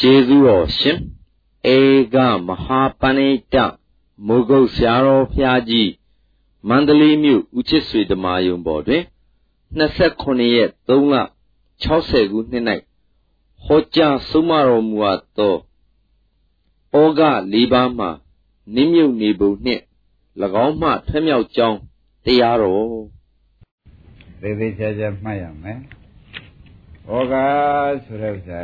ကျေးဇူးတော်ရှင်ဧကမဟာပဏိတမိုးကုတ်ဆရာတော်ဖျားကြီးမန္တလေးမြို့ဦးချစ်ဆွေဓမာယုံပေါ်တွင်29ရက်3လ60ခုနှစ်၌ဟောကြားဆုံးမတော်မူအပ်သောဩဃ၄ပါးမှနိမြုပ်နေပုံနှင့်၎င်းမှထမြောက်ကြောင်းတရားတော်သေသေးချာချာမှတ်ရမယ် ဩဃဆိုတဲ့ဥစ္စာ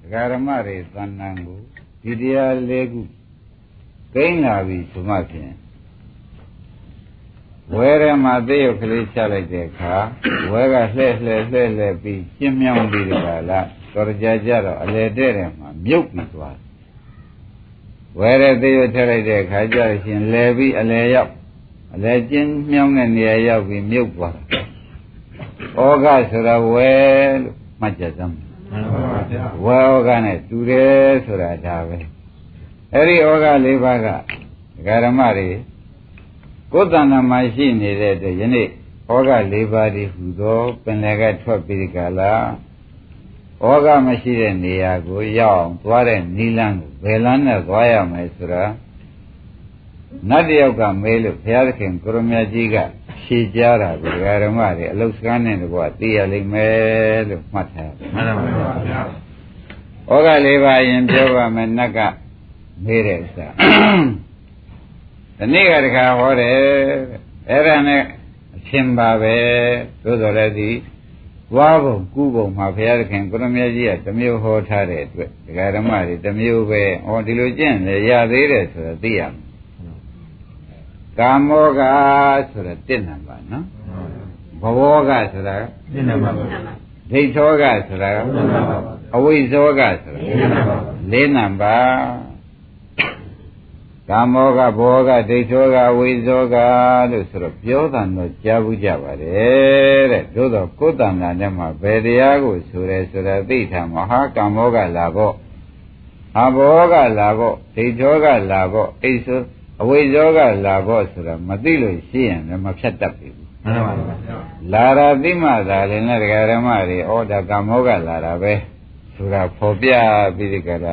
ဒကာရမတွေသဏ္ဍာန်ကိုဒီတရားလေးခုကိန်းလာပြီဆိုမှဖြင့်ဝဲထဲမှာသေရုပ်ကလေးချလိုက်တဲ့အခါဝဲကလှဲ့လှဲ့လှဲ့လှဲ့ပြီးရှင်းမြောင်းပြီးဒီကလာတော်ကြကြတော့အလေတဲ့တယ်မှာမြုပ်ပြီးသွားဝဲတဲ့သေရုပ်ထည့်လိုက်တဲ့အခါကျရှင်လဲပြီးအလေရောက်အလေကျင်းမြောင်းတဲ့နေရာရောက်ပြီးမြုပ်သွားတာ ဩဃဆိုတာဝဲလို့မှတ်ကြစမ်းဝဲဩဃနဲ့တူတယ်ဆိုတာဒါပဲအဲ့ဒီဩဃ၄ပါးကဓမ္မတွေကိုယ်တဏ္ဍာမှာရှိနေတဲ့အတွက်ယနေ့ဩဃ၄ပါးဒီဟူသောပင်လယ်ကထွက်ပြီးကြလားဩဃမရှိတဲ့နေရာကိုရောက်အောင်သွားတဲ့နိလန်းကိုဘယ်လမ်းနဲ့သွားရမလဲဆိုတာ နတ်တယောက်ကမေးလို့ဘုရားသခင်ကိုရမကြီးကဖြေကြတာကိုဓမ္မတွေအလုစကန်းနဲ့တကွာသိရလိမ့်မယ်လို့မှတ်ထားတယ်မှန်ပါပါဘုရားဩဃလေးပါရင်ပြောပါမယ်နတ်ကမေးတဲ့ဥစ္စာဒီနေ့ကတခါဟောတယ်အဲ့ဒါနဲ့အရှင်ပါပဲသို့တော်လည်းဒီဝါဘုံကုဘုံမှာဘုရားသခင်ကိုရမကြီးကတမျိုးဟောထားတဲ့အတွက်ဒကာဓမ္မတွေတမျိုးပဲဟောဒီလိုကျင့်လေရသေးတယ်ဆိုတော့သိရမယ် ကာမောကဆိုတာတင့်နံပါနော်ဘဝကဆိုတာတင့်နံပါဒိဋ္ဌောကဆိုတာအဝိဇ္ဇောကဆိုတာလေးနံပါကာမောကဘောကဒိဋ္ဌောကဝိဇောကလို့ဆိုတော့ပြောတာတော့ကြားဘူးကြပါတယ်တဲ့သို့တော့ကိုယ်တဏ္ဍာနဲ့မှဘယ်တရားကိုဆိုရဲဆိုတော့သိထားမဟာကာမောကလာဖို့ဟာဘောကလာဖို့ဒိဋ္ဌောကလာဖို့အိဆို အဝိဇောကလာဖို့ဆိုတာမသိလို့ရှိရင်လည်းမဖြတ်တတ်ဘူးမှန်ပါပါလာရာသိမှသာလည်းနဲ့ဒကာရမတွေဩဒါကာမောကလာတာပဲဆိုတာဖော်ပြပြီးဒီကရ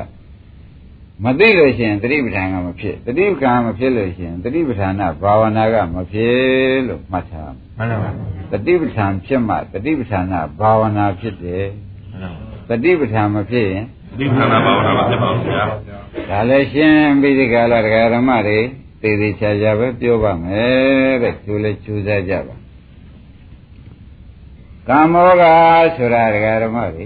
မသိလို့ရှိရင်တတိပဋ္ဌာန်ကမဖြစ်တတိပဋ္ဌာန်မဖြစ်လို့ရှိရင်တတိပဋ္ဌာန်ဘာဝနာကမဖြစ်လို့မှတ်ထားမှန်ပါပါတတိပဋ္ဌာန်ဖြစ်မှတတိပဋ္ဌာန်ဘာဝနာဖြစ်တယ်မှန်ပါတတိပဋ္ဌာန်မဖြစ်ရင်တတိပဋ္ဌာန်ဘာဝနာမဖြစ်ပါဘူးဗျာ ဒါလည်းရှင်းပြီးဒီကလာတရားဓမ္မတွေသေသေးချာချာပဲပြောပါမယ်တဲ့ကျိုးလဲကျိုးစားကြပါကာမောကဆိုတာတရားဓမ္မတွေ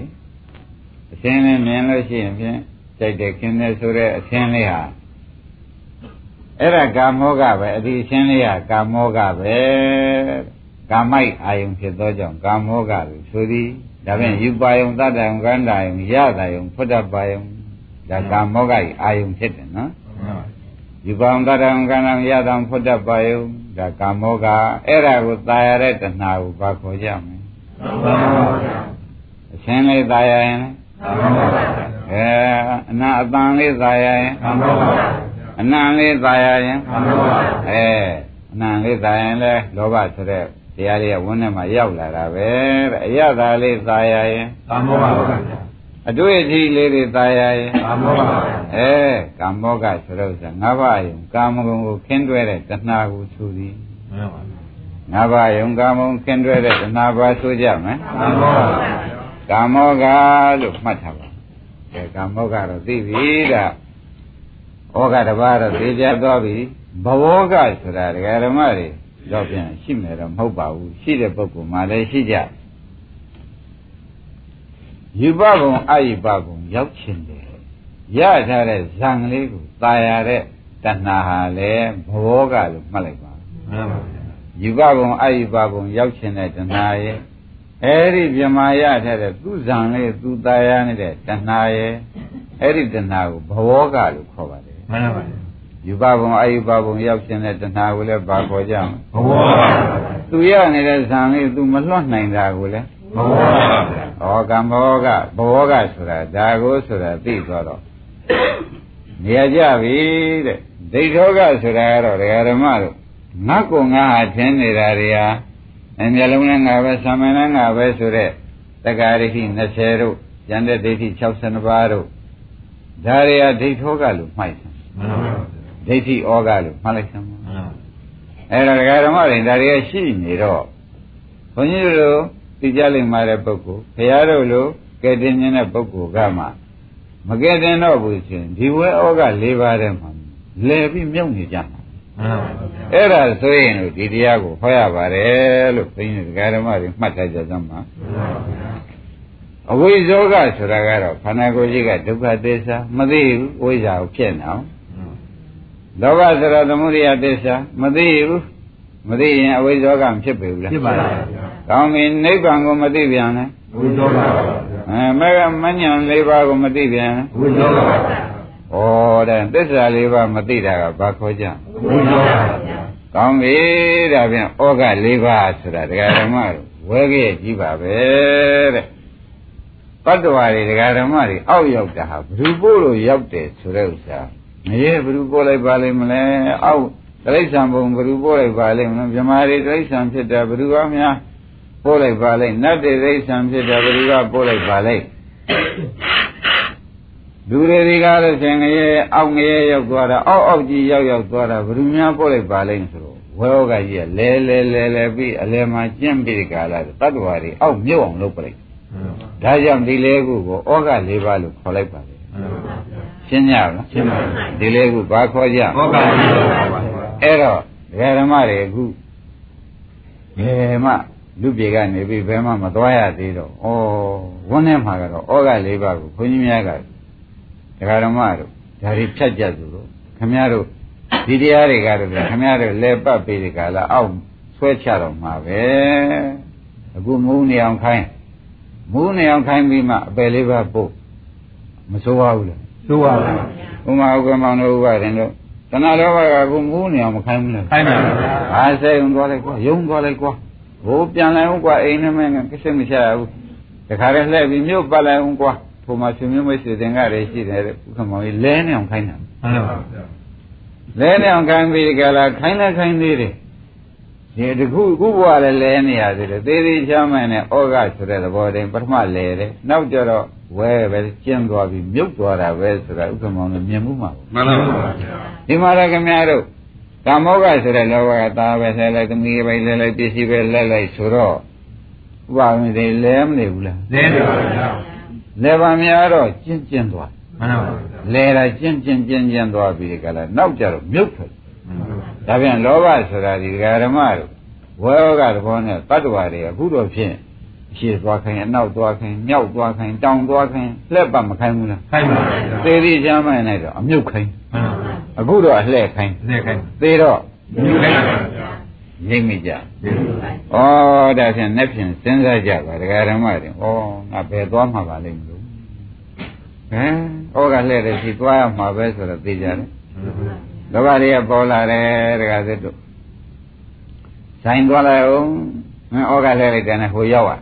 အရှင်းလေးမြင်လို့ရှိရင်ဖြင့်ကြိုက်တယ်ခင်တယ်ဆိုတဲ့အရှင်းလေးဟာအဲ့ဒါကာမောကပဲအဒီအရှင်းလေးဟာကာမောကပဲကာမိုက်အာယုံဖြစ်သောကြောင့်ကာမောကလို့ဆိုသည်ဒါဖြင့်ယူပါယုံတတ္တယုံကန္တာယုံရတာယုံဖွတ်တပါယုံ ဒါကာမောကကြီးအာယုံဖြစ်တယ်နော်ယူပါယုံတတ္တယုံကန္တာယတာဖွတ်တပါယုံဒါကာမောကအဲ့ဒါကိုตายရတဲ့တဏှာကိုဘာခေါ်ကြမလဲအရှင်းလေးตายရရင်အဲအနာအတန်လေးตายရရင်အနံလေးตายရရင်အဲအနံလေးตายရင်လဲလောဘဆိုတဲ့တရားလေးကဝန်းထဲမှာရောက်လာတာပဲတဲ့အရသာလေးตายရရင်ကာမောကပါဗျာ အတွေ့အထိလေးတွေตายရရင်ကာမောကပါဗျာအဲကာမောကဆိုတော့ဆိုငါးပါးယုံကာမဂုဏ်ကိုခင်းတွဲတဲ့တဏှာကိုသူသည်မှန်ပါဗျာငါးပါးယုံကာမဂုဏ်ခင်းတွဲတဲ့တဏှာပါဆိုကြမယ်ကာမောကပါဗျာကာမောကလို့မှတ်ထားပါအဲကာမောကတော့သိပြီဒါဩဃတပါးတော့သိကြသွားပြီဘဝကဆိုတာဒကာဓမ္မတွေတော့ပြန်ရှိမယ်တော့မဟုတ်ပါဘူးရှိတဲ့ပုဂ္ဂိုလ်မှလည်းရှိကြယူ ပဘုံအယိပဘုံရောက်ချင်တယ်ရထားတဲ့ဇံလေးကိုตายရတဲ့တဏှာဟာလည်းဘောကလို့မှတ်လိုက်ပါမှန်ပါဗျာယူပဘုံအယိပဘုံရောက်ချင်တဲ့တဏှာရဲ့အဲ့ဒီမြမာရထားတဲ့သူဇံလေးသူตายရနေတဲ့တဏှာရဲ့အဲ့ဒီတဏှာကိုဘောကလို့ခေါ်ပါတယ်မှန်ပါဗျာယူပဘုံအယူပဘုံရောက်ခြင်းတဲ့တဏှာကိုလည်းဘာခေါ်ကြမလဲဘဝပါသူရနေတဲ့ဇံလေးသူမလွတ်နိုင်တာကိုလည်း ဘဝပါဩကံဘောကဘဝကဆိုတာဒါကိုဆိုတာသိသွားတော့နေရာကြပြီတဲ့ဒိဋ္ဌောကဆိုတာကတော့ဒကာဓမ္မတို့ငါကုငါဟာထင်းနေတာတွေဟာအမျက်လုံးနဲ့ငါပဲသာမဏေငါပဲဆိုတဲ့တက္ကာရိရှိ20တို့ဉာဏ်တဲ့ဒိဋ္ဌိ62ပါးတို့ဒါတွေကဒိဋ္ဌောကလို့မှိုက်တယ်ဒိဋ္ဌိဩကလို့မှတ်လိုက်စမ်းပါအဲ့ဒါဒကာဓမ္မတွေဒါတွေကရှိနေတော့ဘုန်းကြီးတို့ သိကြလိမ့်မှာတဲ့ပုဂ္ဂိုလ်ဘုရားတို့လိုကဲတင်ခြင်းတဲ့ပုဂ္ဂိုလ်ကမှမကဲတင်တော့ဘူးရှင်ဒီဝဲဩက၄ပါးထဲမှာလဲပြီးမြုပ်နေကြမှာအဲ့ဒါဆိုရင်ဒီတရားကိုဟောရပါတယ်လို့ဘုန်းကြီးဒကာဓမ္မတွေမှတ်ထားကြသမှာအဝိဇောကဆိုတာကတော့ခန္ဓာကိုယ်ကြီးကဒုက္ခသစ္စာမသိဘူးဝိဇ္ဇာကိုဖြစ်နေအောင်လောဘဆိုတာသမုဒိယသစ္စာမသိဘူးမသိရင်အဝိဇ္ဇောကမဖြစ်ပေဘူးလားဖြစ်ပါလား။ ကောင်းပြီနိဗ္ဗာန်ကိုမသိပြန်လဲဝိသောပါပါအဲမဲကမညံ၄ပါးကိုမသိပြန်ဝိသောပါပါဩတဲ့သစ္စာ၄ပါးမသိတာကဘာခေါ်ကြဝိသောပါပါကောင်းပြီဒါဖြင့်ဩက၄ပါးဆိုတာဒကာဓမ္မတို့ဝဲခဲ့ကြီးပါပဲတဲ့တတ္တဝါတွေဒကာဓမ္မတွေအောက်ရောက်တာဟာဘ누구ပို့လို့ရောက်တယ်ဆိုတဲ့ဥစ္စာမရေဘ누구ပို့လိုက်ပါလိမ့်မလဲအောက်တိရစ္ဆာန်ဘုံဘ누구ပို့လိုက်ပါလိမ့်မလဲမြမာတွေတိရစ္ဆာန်ဖြစ်တာဘ누구အများ ပို့လိုက်ပါလိမ့်နတ်တွေတိရစ္ဆာန်ဖြစ်တာဘ ᱹ ကပို့လိုက်ပါလိမ့်လူတွေဒီကားလို့ရှင်ငရေအောက်ငရေရောက်သွားတာအောက်အောက်ကြီးရောက်ရောက်သွားတာဘ ᱹ များပို့လိုက်ပါလိမ့်ဆိုတော့ဝဲဩကကြီးကလဲလဲလဲလဲပြီးအလဲမှာကျင့်ပြီးဒီကားလာတတ္တဝါတွေအောက်မြုပ်အောင်လုပ်ပလိုက်ဒါကြောင့်ဒီလေခုကိုဩဃ၄ပါးလို့ခေါ်လိုက်ပါလေရှင်းကြလားရှင်းပါပြီဒီလေခုဘာခေါ်ကြဩဃ၄ပါးအဲ့တော့ဒကာဓမ္မတွေအခုဘယ်မှ လူပြေကနေပြီးဘယ်မှမသွားရသေးတော့ဩဝန်းထဲမှာကတော့ဩဃ၄ပါးကိုခွန်ကြီးများကဒကာဓမ္မတို့ဒါတွေဖြတ်ကြသူတို့ခမည်းတော်ဒီတရားတွေကတော့ခမည်းတော်လဲပတ်ပြီးဒီကလာအောက်ဆွဲချတော့မှာပဲအခုမူးနေအောင်ခိုင်းမူးနေအောင်ခိုင်းပြီးမှအပယ်လေးပါပို့မစိုးပါဘူးလားစိုးပါဘူးဥမာဥက္ကမောင်တို့ဥပဒေတို့တဏှာလောဘကအခုမူးနေအောင်မခိုင်းဘူးလားခိုင်းပါဘူးအားစိတ်ုံသွားလိုက်ကွာယုံသွားလိုက်ကွာ ဟိုပြန်လိုက်ဦးကွာအိမ်ထဲမှာကိစ္စမချရဘူးတခါတည်းလှည့်ပြီးမြို့ပတ်လိုက်ဦးကွာဟိုမှာရှင်မျိုးမိတ်ဆွေသင်္ကတွေရှိတယ်ဥက္ကမောင်ကြီးလဲနေအောင်ခိုင်းတာမှန်ပါဗျာလဲနေအောင်ခိုင်းပြီးကြလားခိုင်းလဲခိုင်းသေးတယ်ဒီတခုခုဘဝလည်းလဲနေရသေးတယ်သေးသေးချမ်းမှန်နဲ့ဩဃဆိုတဲ့သဘောတည်းပထမလဲတယ်နောက်ကြတော့ဝဲပဲကျင်းသွားပြီးမြုပ်သွားတာပဲဆိုတာဥက္ကမောင်လည်းမြင်မှုမှာမှန်ပါပါဒီမှာလည်းခင်ဗျားတို့ ကာမောကဆိုတဲ့လောဘကသားပဲလဲလိုက်သမီးပဲလဲလိုက်ပစ္စည်းပဲလဲလိုက်ဆိုတော့ဥပမာတွေလဲမနေဘူးလားလဲနေပါဗျာလဲပါများတော့ကျင့်ကျင့်သွားမှန်ပါပါလဲတာကျင့်ကျင့်ကျင့်ကျင့်သွားပြီးကြလားနောက်ကြတော့မြုပ်ထွက်ဒါပြန်လောဘဆိုတာဒီဓမ္မတို့ဝေယောကသဘောနဲ့တတ္တဝါတွေအခုတော့ဖြင့်ရှေ့သွားခိုင်းအနောက်သွားခိုင်းမြောက်သွားခိုင်းတောင်သွားခိုင်းလှက်ပတ်မခိုင်းဘူးလားခိုင်းပါဗျာသေသေးချမ်းမှန်လိုက်တော့အမြုပ်ခိုင်း အခုတော့အလှဲ့ခိုင်းလှဲ့ခိုင်းသေတော့မြုပ်ခိုင်းပါဗျာငိမ့်မိကြဩဒါဖြင့်နဲ့ဖြင့်စဉ်းစားကြပါဒကာဓမ္မတွေဩငါဘယ်သွားမှာပါလိမ့်မလို့ဟမ်ဩကလှဲ့တယ်ရှိသွားရမှာပဲဆိုတော့သိကြတယ်လောဘတွေကပေါ်လာတယ်ဒကာသစ်တို့ဆိုင်သွားလိုက်အောင်မင်းဩကလှဲ့လိုက်တယ်နဲ့ဟိုရောက်သွား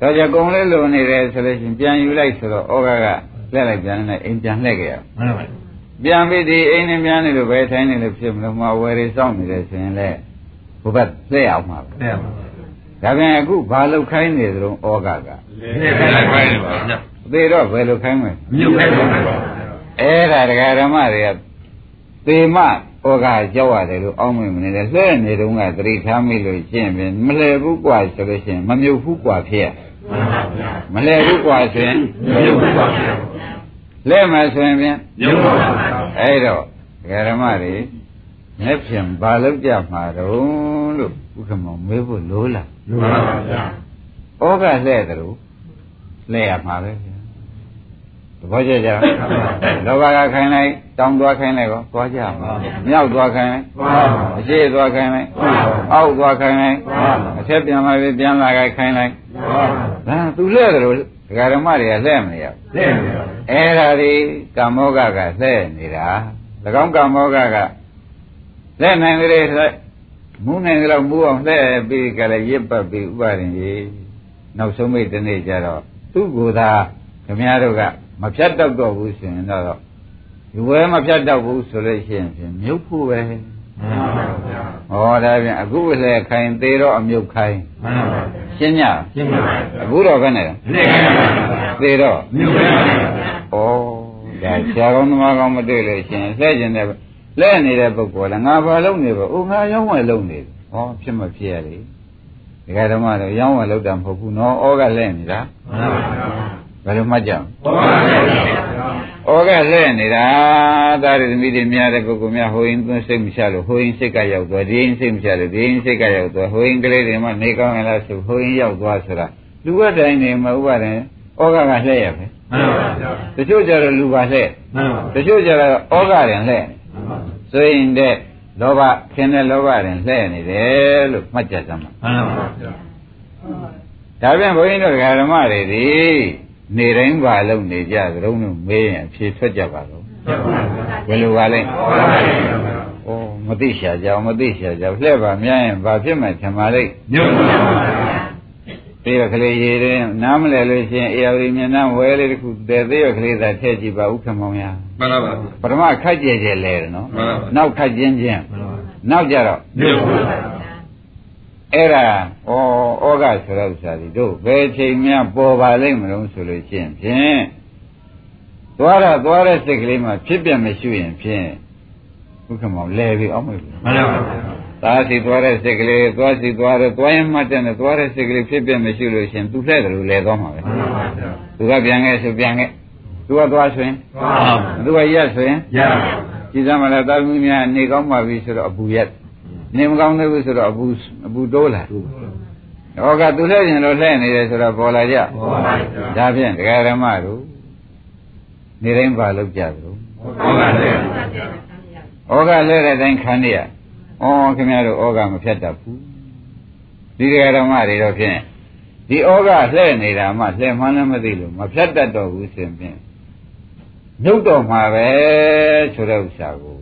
တော့ကြကုံလေးလိုနေတယ်ဆိုလို့ရှိရင်ပြန်ယူလိုက်ဆိုတော့ဩဃကလက်လိုက်ပြန်နေအိမ်ပြန်လှည့်ခဲ့ရမှန်ပါပါ ပြန်ပြီးဒီအိမ်နဲ့ပြန်နေလို့ပဲထိုင်းနေလို့ဖြစ်မလို့မဝယ်ရီစောင့်နေတယ်ဆိုရင်လည်းဘုဘတ်သိအောင်ပါပဲသိအောင်ပါဒါပြန်အခုဘာလုတ်ခိုင်းနေသလုံးဩဃကလေးခိုင်းလိုက်ခိုင်းနေပါဗျာသေတော့ဘယ်လိုခိုင်းမလဲမြုပ်ခိုင်းပါပါအဲ့ဒါဒကာဓမ္မတွေကသေမဩဃကြောက်ရတယ်လို့အောင်းမင်းမနေတယ်လှဲ့နေတုန်းကသတိထားမိလို့ရှင်းပြန်မလဲဘူးกว่าဆိုလို့ရှိရင်မမြုပ်ဘူးกว่าဖြစ်ရမလဲဘူးกว่าဆိုရင်မြုပ်ပါဗျာ လဲမယ်ဆိုရင်ဖြင့်မြုပ်ပါဗျာအဲ့တော့ဓမ္မတွေလက်ဖြင့်ဘာလုပ်ကြမှာတော့လို့ဥက္ကမောမေးဖို့လိုလားလိုပါဗျာဩကလှဲ့တယ်လို့လှဲ့ရမှာပဲဗျာသဘောကျကြလောဘကခိုင်းလိုက်တောင်းသွားခိုင်းလိုက်ကောသွားကြမှာမြောက်သွားခိုင်းလိုက်အရှိသွားခိုင်းလိုက်အောက်သွားခိုင်းလိုက်အထက်ပြန်လာပြီးပြန်လာခိုင်းလိုက်ဒါသူလှဲ့တယ်လို့ ဒကာဓမ္မတွေကလှဲ့မနေရဘူးလှဲ့နေပါအဲ့ဒါဒီကာမောကကလှဲ့နေတာ၎င်းကာမောကကလှဲ့နိုင်ကြတဲ့မူးနိုင်ကြတော့မူးအောင်လှဲ့ပြီးကြလည်းရစ်ပတ်ပြီးဥပါရင်ကြီးနောက်ဆုံးမိတ်တနေ့ကျတော့သူ့ကိုယ်သာခမည်းတော်ကမဖြတ်တော့တော့ဘူးဆိုရင်တော့ဒီဝဲမဖြတ်တော့ဘူးဆိုလို့ရှိရင်ဖြင့်မြုပ်ဖို့ပဲမှန်ပါဗျာဟောဒါဖြင့်အခုလည်းခိုင်သေးတော့အမြုပ်ခိုင်မှန်ပါဗျာ ရှင်းညရှင်းပါဗျာအခုတော့ဘယ်နဲ့သိခိုင်ပါဗျာသေးတော့မြုပ်ခိုင်ပါဗျာဩဒါဆရာကောင်းသမားကောင်းမတွေ့လို့ရှင်လှဲ့ကျင်တဲ့လှဲ့နေတဲ့ပုဂ္ဂိုလ်လည်းငါဘာလုပ်နေပါဦးငါရောင်းဝယ်လုပ်နေတယ်ဟောဖြစ်မဖြစ်ရလေဒီကဓမ္မတော့ရောင်းဝယ်လုပ်တာမဟုတ်ဘူးနော်ဩကလှဲ့နေတာမှန်ပါဗျာ ဘယ်လိုမှတ်ကြအောင်ဟုတ်ပါဗျာဩကလှဲ့နေတာသာရသမီးတွေများတဲ့ပုဂ္ဂိုလ်များဟိုရင်သွင်းစိတ်မချလို့ဟိုရင်စိတ်ကရောက်သွားဒီရင်စိတ်မချလို့ဒီရင်စိတ်ကရောက်သွားဟိုရင်ကလေးတွေမှနေကောင်းရလားဆိုဟိုရင်ရောက်သွားဆိုတာလူဝတ်တိုင်းနေမှာဥပါရင်ဩကကလှဲ့ရပဲမှန်ပါဗျာတချို့ကြတော့လူပါလှဲ့မှန်ပါတချို့ကြတော့ဩဃရင်လှဲ့ဆိုရင်တဲ့လောဘခင်တဲ့လောဘရင်လှဲ့နေတယ်လို့မှတ်ကြစမ်းပါမှန်ပါဗျာဒါပြန်ဘုန်းကြီးတို့ဓမ္မတွေဒီ နေတိုင်းပါလုံးနေကြသလုံးလို့မေးရင်အဖြေထွက်ကြပါတော့ဘယ်လိုပါလဲဩမသိရှာကြအောင်မသိရှာကြလှဲ့ပါများရင်ဘာဖြစ်မှထင်ပါလိမ့်ညွတ်ပါဗျာသေးရကလေးရေးတယ်နားမလဲလို့ရှိရင်အေယာဝီမျက်နှာဝဲလေးတစ်ခုတည်သေးရကလေးသာထည့်ကြည့်ပါဥက္ကမောင်ရမှန်ပါဗျာပထမခက်ကြဲကြဲလဲတယ်နော်မှန်ပါပါနောက်ခက်ချင်းချင်းနောက်ကြတော့ညွတ်ပါဗျာ အဲ့ဒါဩဩဃဆိုတဲ့ဥစ္စာဒီတို့ဘယ်ချိန်မှပေါ်ပါလိမ့်မလို့ဆိုလို့ရှိရင်ဖြင့်သွားရသွားတဲ့စိတ်ကလေးမှဖြစ်ပြမရှိရင်ဖြင့်ဥက္ကမောင်လဲပြီးအောင်မလို့မှန်ပါဗျာသာစီသွားတဲ့စိတ်ကလေးသွားစီသွားတယ်သွားရင်မှတ်တဲ့နဲ့သွားတဲ့စိတ်ကလေးဖြစ်ပြမရှိလို့ရှိရင်သူလှဲ့တယ်လို့လဲသွားမှာပဲမှန်ပါဗျာသူကပြန်ခဲ့ဆိုပြန်ခဲ့သူကသွားဆိုရင်သွားသူကရက်ဆိုရင်ရကြည်စမ်းမလားတာသမီးများနေကောင်းပါပြီဆိုတော့အပူရက် နေမကောင်းသေးဘူးဆိုတော့အပူအပူတိုးလာဟောကသူလှည့်ရင်တော့လှည့်နေတယ်ဆိုတော့ပေါ်လာကြဟုတ်ပါဗျာဒါဖြင့်တရားဓမ္မတို့နေတိုင်းပါလောက်ကြသလိုဟုတ်ပါဗျာဩဃလှည့်တဲ့အတိုင်းခံနေရဩခင်ဗျားတို့ဩဃမဖြတ်တတ်ဘူးဒီတရားဓမ္မတွေတော့ဖြင့်ဒီဩဃလှည့်နေတာမှလှည့်မှန်းလည်းမသိလို့မဖြတ်တတ်တော့ဘူးဆိုရင်မြုပ်တော့မှာပဲဆိုတဲ့ဥစ္စာကို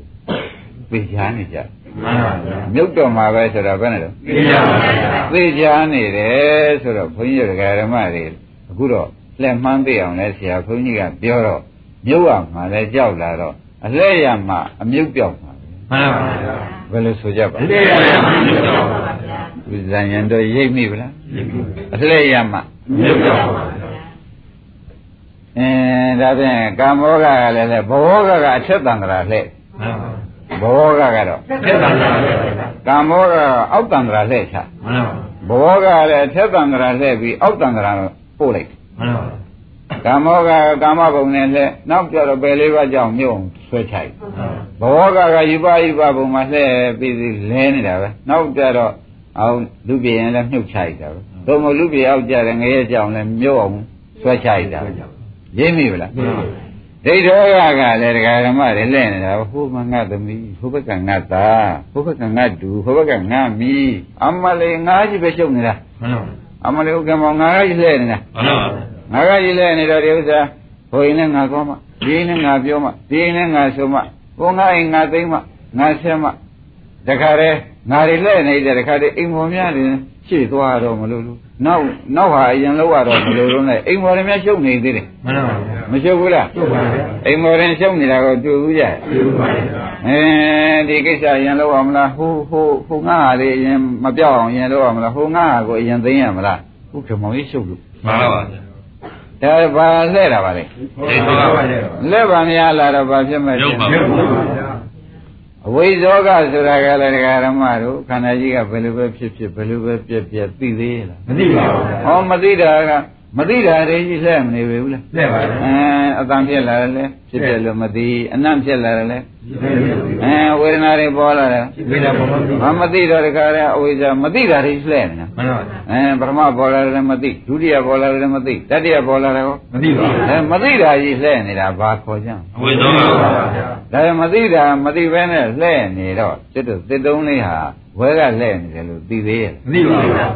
သိချာနေကြ မှန်ပါဗျာမြုပ်တော့မှာပဲဆိုတော့ဘယ်နဲ့တော့သိရပါဗျာသိချာနေတယ်ဆိုတော့ဘုန်းကြီးတို့ဓမ္မတွေအခုတော့လက်မှန်းသိအောင်လဲဆရာဘုန်းကြီးကပြောတော့မြုပ်ရမှာလဲကြောက်လာတော့အလှည့်ရမှာအမြုပ်ပြောက်မှာမှန်ပါဗျာဘယ်လိုဆိုကြပါသိရပါဗျာဝိဇာယံတို့ရိပ်မိဗလားအလှည့်ရမှာညွတ်ပါဗျာအင်းဒါဖြင့်ကာမောဂကလည်းလဲဘောဂကအထက်တန်တရာလှည့်မှန်ပါ ဘောဂကတော့ဖြစ်ပါဗျာကာမောဂကအောက်တန်တရာလှည့်ချမှန်ပါဘောဂကလည်းအထက်တန်တရာလှည့်ပြီးအောက်တန်တရာပို့လိုက်မှန်ပါကာမောကကာမဘုံနဲ့လှဲ့နောက်ကြတော့ပယ်လေးပါးကြောင့်မြုံဆွဲချိုက်ဘောကကယူပါယူပါဘုံမှာလှဲ့ပြီးပြီးလဲနေတာပဲနောက်ကြတော့အောင်လူပြင်းလည်းမြုပ်ချိုက်တာပဲသို့မဟုတ်လူပြင်းအောက်ကြတယ်ငရဲကြောင့်လည်းမြုပ်အောင်ဆွဲချိုက်တာရင်းမိဗလား ဒိဋ္ဌောကကလည်းဒကာဓမ္မတွေလဲ့နေတာဟိုမငါသမီးဟိုဘက်ကငါသားဟိုဘက်ကငါဒူဟိုဘက်ကငါမီအမလေးငါကြီးပဲရှုပ်နေတာမှန်ပါအမလေးဥက္ကမောငါကြီးလှဲ့နေတာမှန်ပါငါကကြီးလဲနေတော့ဒီဥစ္စာဘိုးရင်နဲ့ငါကောမှဒီရင်နဲ့ငါပြောမှဒီရင်နဲ့ငါဆိုမှဘုံငါအိမ်ငါသိမ့်မှငါဆက်မှတခါတည်းငါတွေလဲနေတဲ့တခါတည်းအိမ်ပေါ်များနေ ရှေ့သွားတော့မလို့လို့နောက်နောက်ဟာအရင်လောက်ရတော့မလို့လို့နဲ့အိမ်ပေါ်တွေများရှုပ်နေသေးတယ်မှန်ပါမရှုပ်ဘူးလားဟုတ်ပါဗျာအိမ်ပေါ်တွေရှုပ်နေတာကိုတွေ့ဘူးကြဟုတ်ပါဗျာအဲဒီကိစ္စအရင်လောက်အောင်မလားဟိုဟိုဟိုငါဟာလေးအရင်မပြောက်အောင်အရင်လောက်အောင်မလားဟိုငါဟာကိုအရင်သိမ်းရမလားဟုတ်ကဲ့မောင်ကြီးရှုပ်လို့မှန်ပါဗျာဒါဘာလဲတာပါလဲသိပါပါဗျာလက်ပါများလာတော့ဘာဖြစ်မဲ့ရုပ်ပါဗျာ အဝိဇောကဆိုတာကလည်းဒကာရမတို့ခန္ဓာကြီးကဘယ်လိုပဲဖြစ်ဖြစ်ဘယ်လိုပဲပြက်ပြက်သိသေးလားမသိပါဘူးဗျာဟောမသိတာက မသိတာတွေကြီးလှည့်မနေပြီဘူးလားသိပါဗျာအဲအတန်ဖြစ်လာတယ်လေဖြစ်ပြလို့မသိအနံ့ဖြစ်လာတယ်လေသိပါဗျာအဲဝေဒနာတွေပေါ်လာတယ်သိတာပေါ်မှာသိဘာမသိတော့တခါတည်းအဝိဇ္ဇာမသိတာတွေလှည့်နေတာမှန်ပါဗျာအဲပထမပေါ်လာတယ်မသိဒုတိယပေါ်လာတယ်မသိတတိယပေါ်လာတယ်ဟောမသိပါဘူးအဲမသိတာကြီးလှည့်နေတာဘာခေါ်ကြလဲအဝိဇ္ဇောပါဗျာဒါပေမဲ့မသိတာမသိဘဲနဲ့လှဲ့နေတော့ကျွတ်တို့တစ်တုံးလေးဟာဝဲကလှဲ့နေတယ်လို့သိသေးရဲ့မသိပါဘူးဗျာ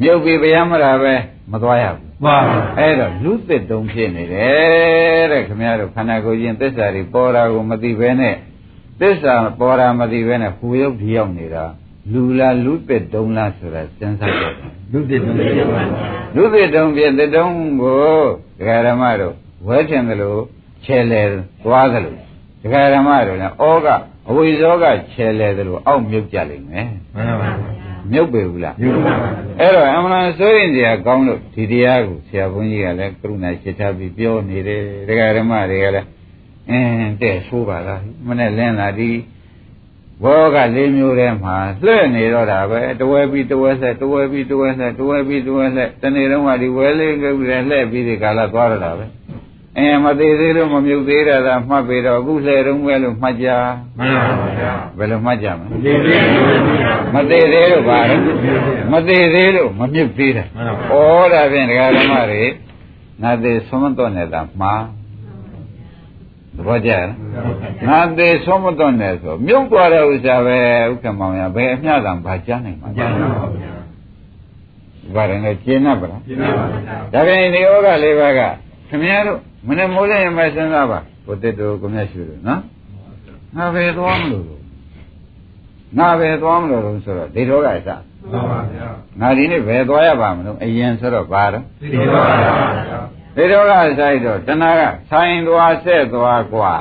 မြုပ်ပြီးဗျာမတာပဲမသွားရဘူးပါဗျာအဲ့တော့လူတစ်တုံးဖြစ်နေတယ်တဲ့ခင်ဗျားတို့ခန္ဓာကိုယ်ချင်းသစ္စာတွေပေါ်တာကိုမသိဘဲနဲ့သစ္စာပေါ်တာမသိဘဲနဲ့ဟူရုပ်ဒီရောက်နေတာလူလားလူတစ်တုံးလားဆိုတာစဉ်းစားကြည့်လူသိတယ်သိပါဗျာလူတစ်တုံးဖြစ်တစ်တုံးကိုဒကာရမတို့ဝဲထင်တယ်လို့ခြေလေသွားတယ်လို့ဒကာရမတို့လည်းဩကအဝိဇောကခြေလေတယ်လို့အောက်မြုပ်ကြလိမ့်မယ်မှန်ပါဗျာ မြုပ်ပေဘူးလားမြုပ်ပါအဲ့တော့အမှန်တန်စိုးရင်စရာကောင်းလို့ဒီတရားကိုဆရာဘုန်းကြီးကလည်းကရုဏာရှိထားပြီးပြောနေတယ်ဒကာဓမ္မတွေကလည်းအင်းတဲ့ဆိုးပါလားမနဲ့လင်းလာဒီဘောကလေးမျိုးထဲမှာလွှဲ့နေတော့တာပဲတဝဲပြီးတဝဲဆက်တဝဲပြီးတဝဲဆက်တဝဲပြီးတဝဲဆက်တနေ့လုံးကဒီဝဲလေးကလေးလှည့်ပြီးဒီကာလသွားရတာပဲ အင်းမသေးသေးလို့မမြုပ်သေးတာသာမှတ်ပြီးတော့အခုလှည့်တော့ပဲလို့မှတ်ကြမှန်ပါဗျာဘယ်လိုမှတ်ကြမလဲဒီလေးမသေးသေးလို့ပါလေမသေးသေးလို့မမြုပ်သေးတာမှန်ပါဩဒါဖြင့်ဒကာဓမ္မတွေငါသေးဆုံးမတော့နေတာမှားသဘောကျလားငါသေးဆုံးမတော့နေဆိုမြုပ်သွားတဲ့ဥစ္စာပဲဥက္ကမောင်ရဘယ်အမျှတံဘာကြားနိုင်မှာကျန်ပါဗျာဘာရင်လဲကျင်း납ပါလားကျန်ပါဗျာဒါဖြင့်ဒီဩကလေးပါးကခင်ဗျားတို့ မနေ့မိုးလည်းမစဉ်းစားပါဘုသစ်တို့ကိုမြတ်ရှုလို့နော်ငါပဲသွားမလို့လို့ငါပဲသွားမလို့လို့ဆိုတော့ဒီတော့ကစ မှန်ပါဗျာ ငါဒီနေ့ဘယ်သွားရပါမလို့အရင်ဆိုတော့ဘာတော့ ဒီပါဗျာ ဒီတော့ကဆိုင်တော့တဏှာကဆိုင်သွားဆက်သွားกว่า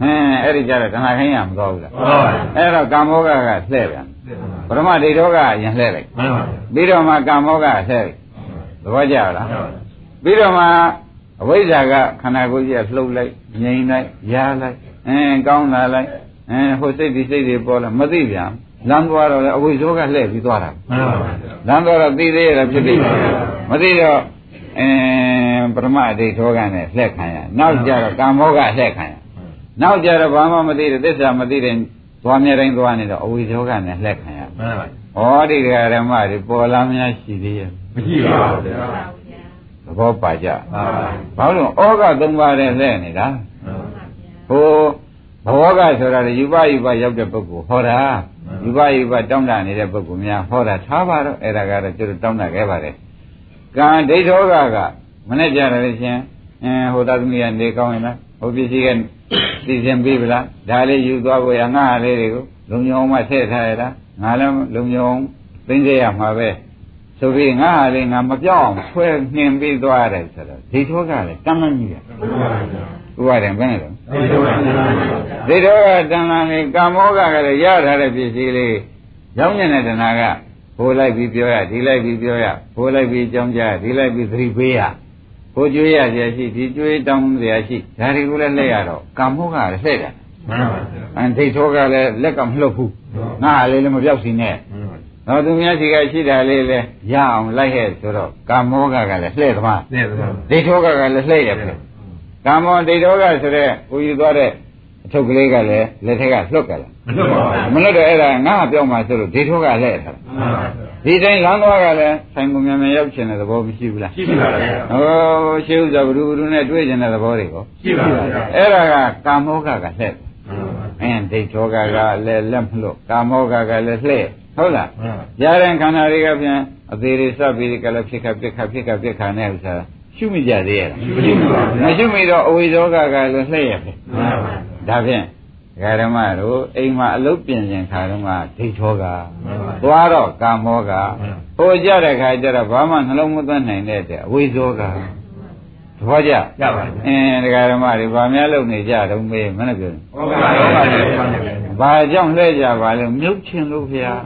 ဟင်းအဲ့ဒီကြတော့တဏှာခိုင်းရမသွားဘူးလား မှန်ပါဗျာ အဲ့တော့ကာမောကကလှည့်ပြန်ပရမဒိဋ္ဌောကရင်လှည့်လိုက် မှန်ပါဗျာ ပြီးတော့မှကာမောကလှည့်လိုက်သဘောကျလား ပြီးတော့မှ အဝိဇ္ဇာကခန္ဓာကိုယ်ကြီးကလှုပ်လိုက်ငြိမ်လိုက်ရားလိုက်အင်းကောင်းလာလိုက်အင်းဟိုစိတ်ဒီစိတ်တွေပေါ်လာမသိပြန်လမ်းသွားတော့လေအဝိဇ္ဇောကလှည့်ပြီးသွားတာမှန်ပါဗျာလမ်းသွားတော့သိသေးရတာဖြစ်သေးတယ်မသိတော့အင်းပရမအဋ္ဌောကနဲ့လှည့်ခံရနောက်ကြတော့ကာမောကလှည့်ခံရနောက်ကြတော့ဘာမှမသိတဲ့သစ္စာမသိတဲ့သွားမြဲတိုင်းသွားနေတော့အဝိဇ္ဇောကနဲ့လှည့်ခံရမှန်ပါဟောဒီဓမ္မတွေပေါ်လာများရှိသေးရဲ့မရှိပါဗျာ သဘောပါကြပါပါဘာလို့ဩဃသုံးပါးနဲ့လဲနေတာမှန်ပါဟိုဘောကဆိုတာလေယူပယူပရောက်တဲ့ပုဂ္ဂိုလ်ဟောတာယူပယူပတောင်းတနေတဲ့ပုဂ္ဂိုလ်များဟောတာထားပါတော့အဲ့ဒါကတော့ကျတို့တောင်းတခဲ့ပါတယ်ကံဒိဋ္ဌောကကမနဲ့ကြတယ်ရှင်အင်းဟိုသားသမီးကနေကောင်းရင်လားဟိုပစ္စည်းကသိစင်ပြီးဗလားဒါလေးယူသွားဖို့ရငါးလေးတွေကိုလုံညုံမှထည့်ထားရတာငါလည်းလုံညုံသိသိရမှာပဲ ဆိုပြီးငါဟာလေငါမပြောင်းဆွဲနှင်ပြီးသွားတယ်ဆိုတော့ဒိဋ္ဌောကလည်းတဏှာကြီးရဥပါဒံဘယ်နဲ့လဲဒိဋ္ဌောကတဏှာလေးကာမောကကလည်းရထားတဲ့ပစ္စည်းလေးရောင်းနေတဲ့တဏှာကဘိုးလိုက်ပြီးပြောရဒီလိုက်ပြီးပြောရဘိုးလိုက်ပြီးကြောင်းကြရဒီလိုက်ပြီးသတိပေးရဘိုးကျွေးရကြရှိဒီကျွေးတောင်းစရာရှိဒါတွေကိုလည်းလက်ရတော့ကာမောကလည်းလှဲ့တာမှန်ပါဗျာအန်ဒိဋ္ဌောကလည်းလက်ကမလှုပ်ဘူးငါဟာလေးလည်းမပြောက်စီနဲ့ တော့သူများစီကရှိတာလေးလည်းရအောင်လိုက်ဟဲ့ဆိုတော့ကာမောကကလည်းလှည့်သမားတဲ့ဗျာဒိဋ္ဌောကကလည်းလှည့်ရပြီကာမောဒိဋ္ဌောကဆိုတဲ့ကိုယူသွားတဲ့အထုပ်ကလေးကလည်းလက်ထက်ကလှုပ်ကြလားမလွတ်ပါဘူးမလွတ်တော့အဲ့ဒါငါ့ပြောင်းမှဆိုလို့ဒိဋ္ဌောကလှည့်ထားတာမှန်ပါဗျာဒီတိုင်းလမ်းသွားကလည်းဆိုင်ကုန်မြန်မြန်ရောက်ချင်တဲ့သဘောမရှိဘူးလားရှိပါဗျာဟောရှင်းဥစ္စာဘုရုဘုရုနဲ့တွေ့ချင်တဲ့သဘောတွေကိုရှိပါဗျာအဲ့ဒါကကာမောကကလှည့်မှန်ပါအင်းဒိဋ္ဌောကကလည်းလက်မလို့ကာမောကကလည်းလှည့် ဟုတ်လားမှန်ပါရတဲ့ခန္ဓာတွေကပြန်အသေးတွေစပ်ပြီးကလည်းဖြစ်ခဖြစ်ခဖြစ်ခဖြစ်ခနဲ့ဥစ္စာရှုမိကြသေးရဲ့လားရှိပါဗျာမရှုမိတော့အဝိဇောကကလည်းလှည့်ရပြီမှန်ပါဒါဖြင့်ဓမ္မတို့အိမ်မှာအလုတ်ပြင်ရင်ခါတော့ကဒိဋ္ဌောကမှန်ပါသွားတော့ကာမောကမှန်ဟိုကြတဲ့ခါကျတော့ဘာမှနှလုံးမသွင်းနိုင်တဲ့တဲ့အဝိဇောကသဘောကျရပါဗျာအင်းဒကာဓမ္မတွေဗာများလုံနေကြတော့မေးမနဲ့ပြောဟုတ်ပါဘူးဟုတ်ပါဘူးမှန်ပါဗျာဘာကြောင့်လှည့်ကြပါလဲမြုပ်ချင်လို့ဖေဟာ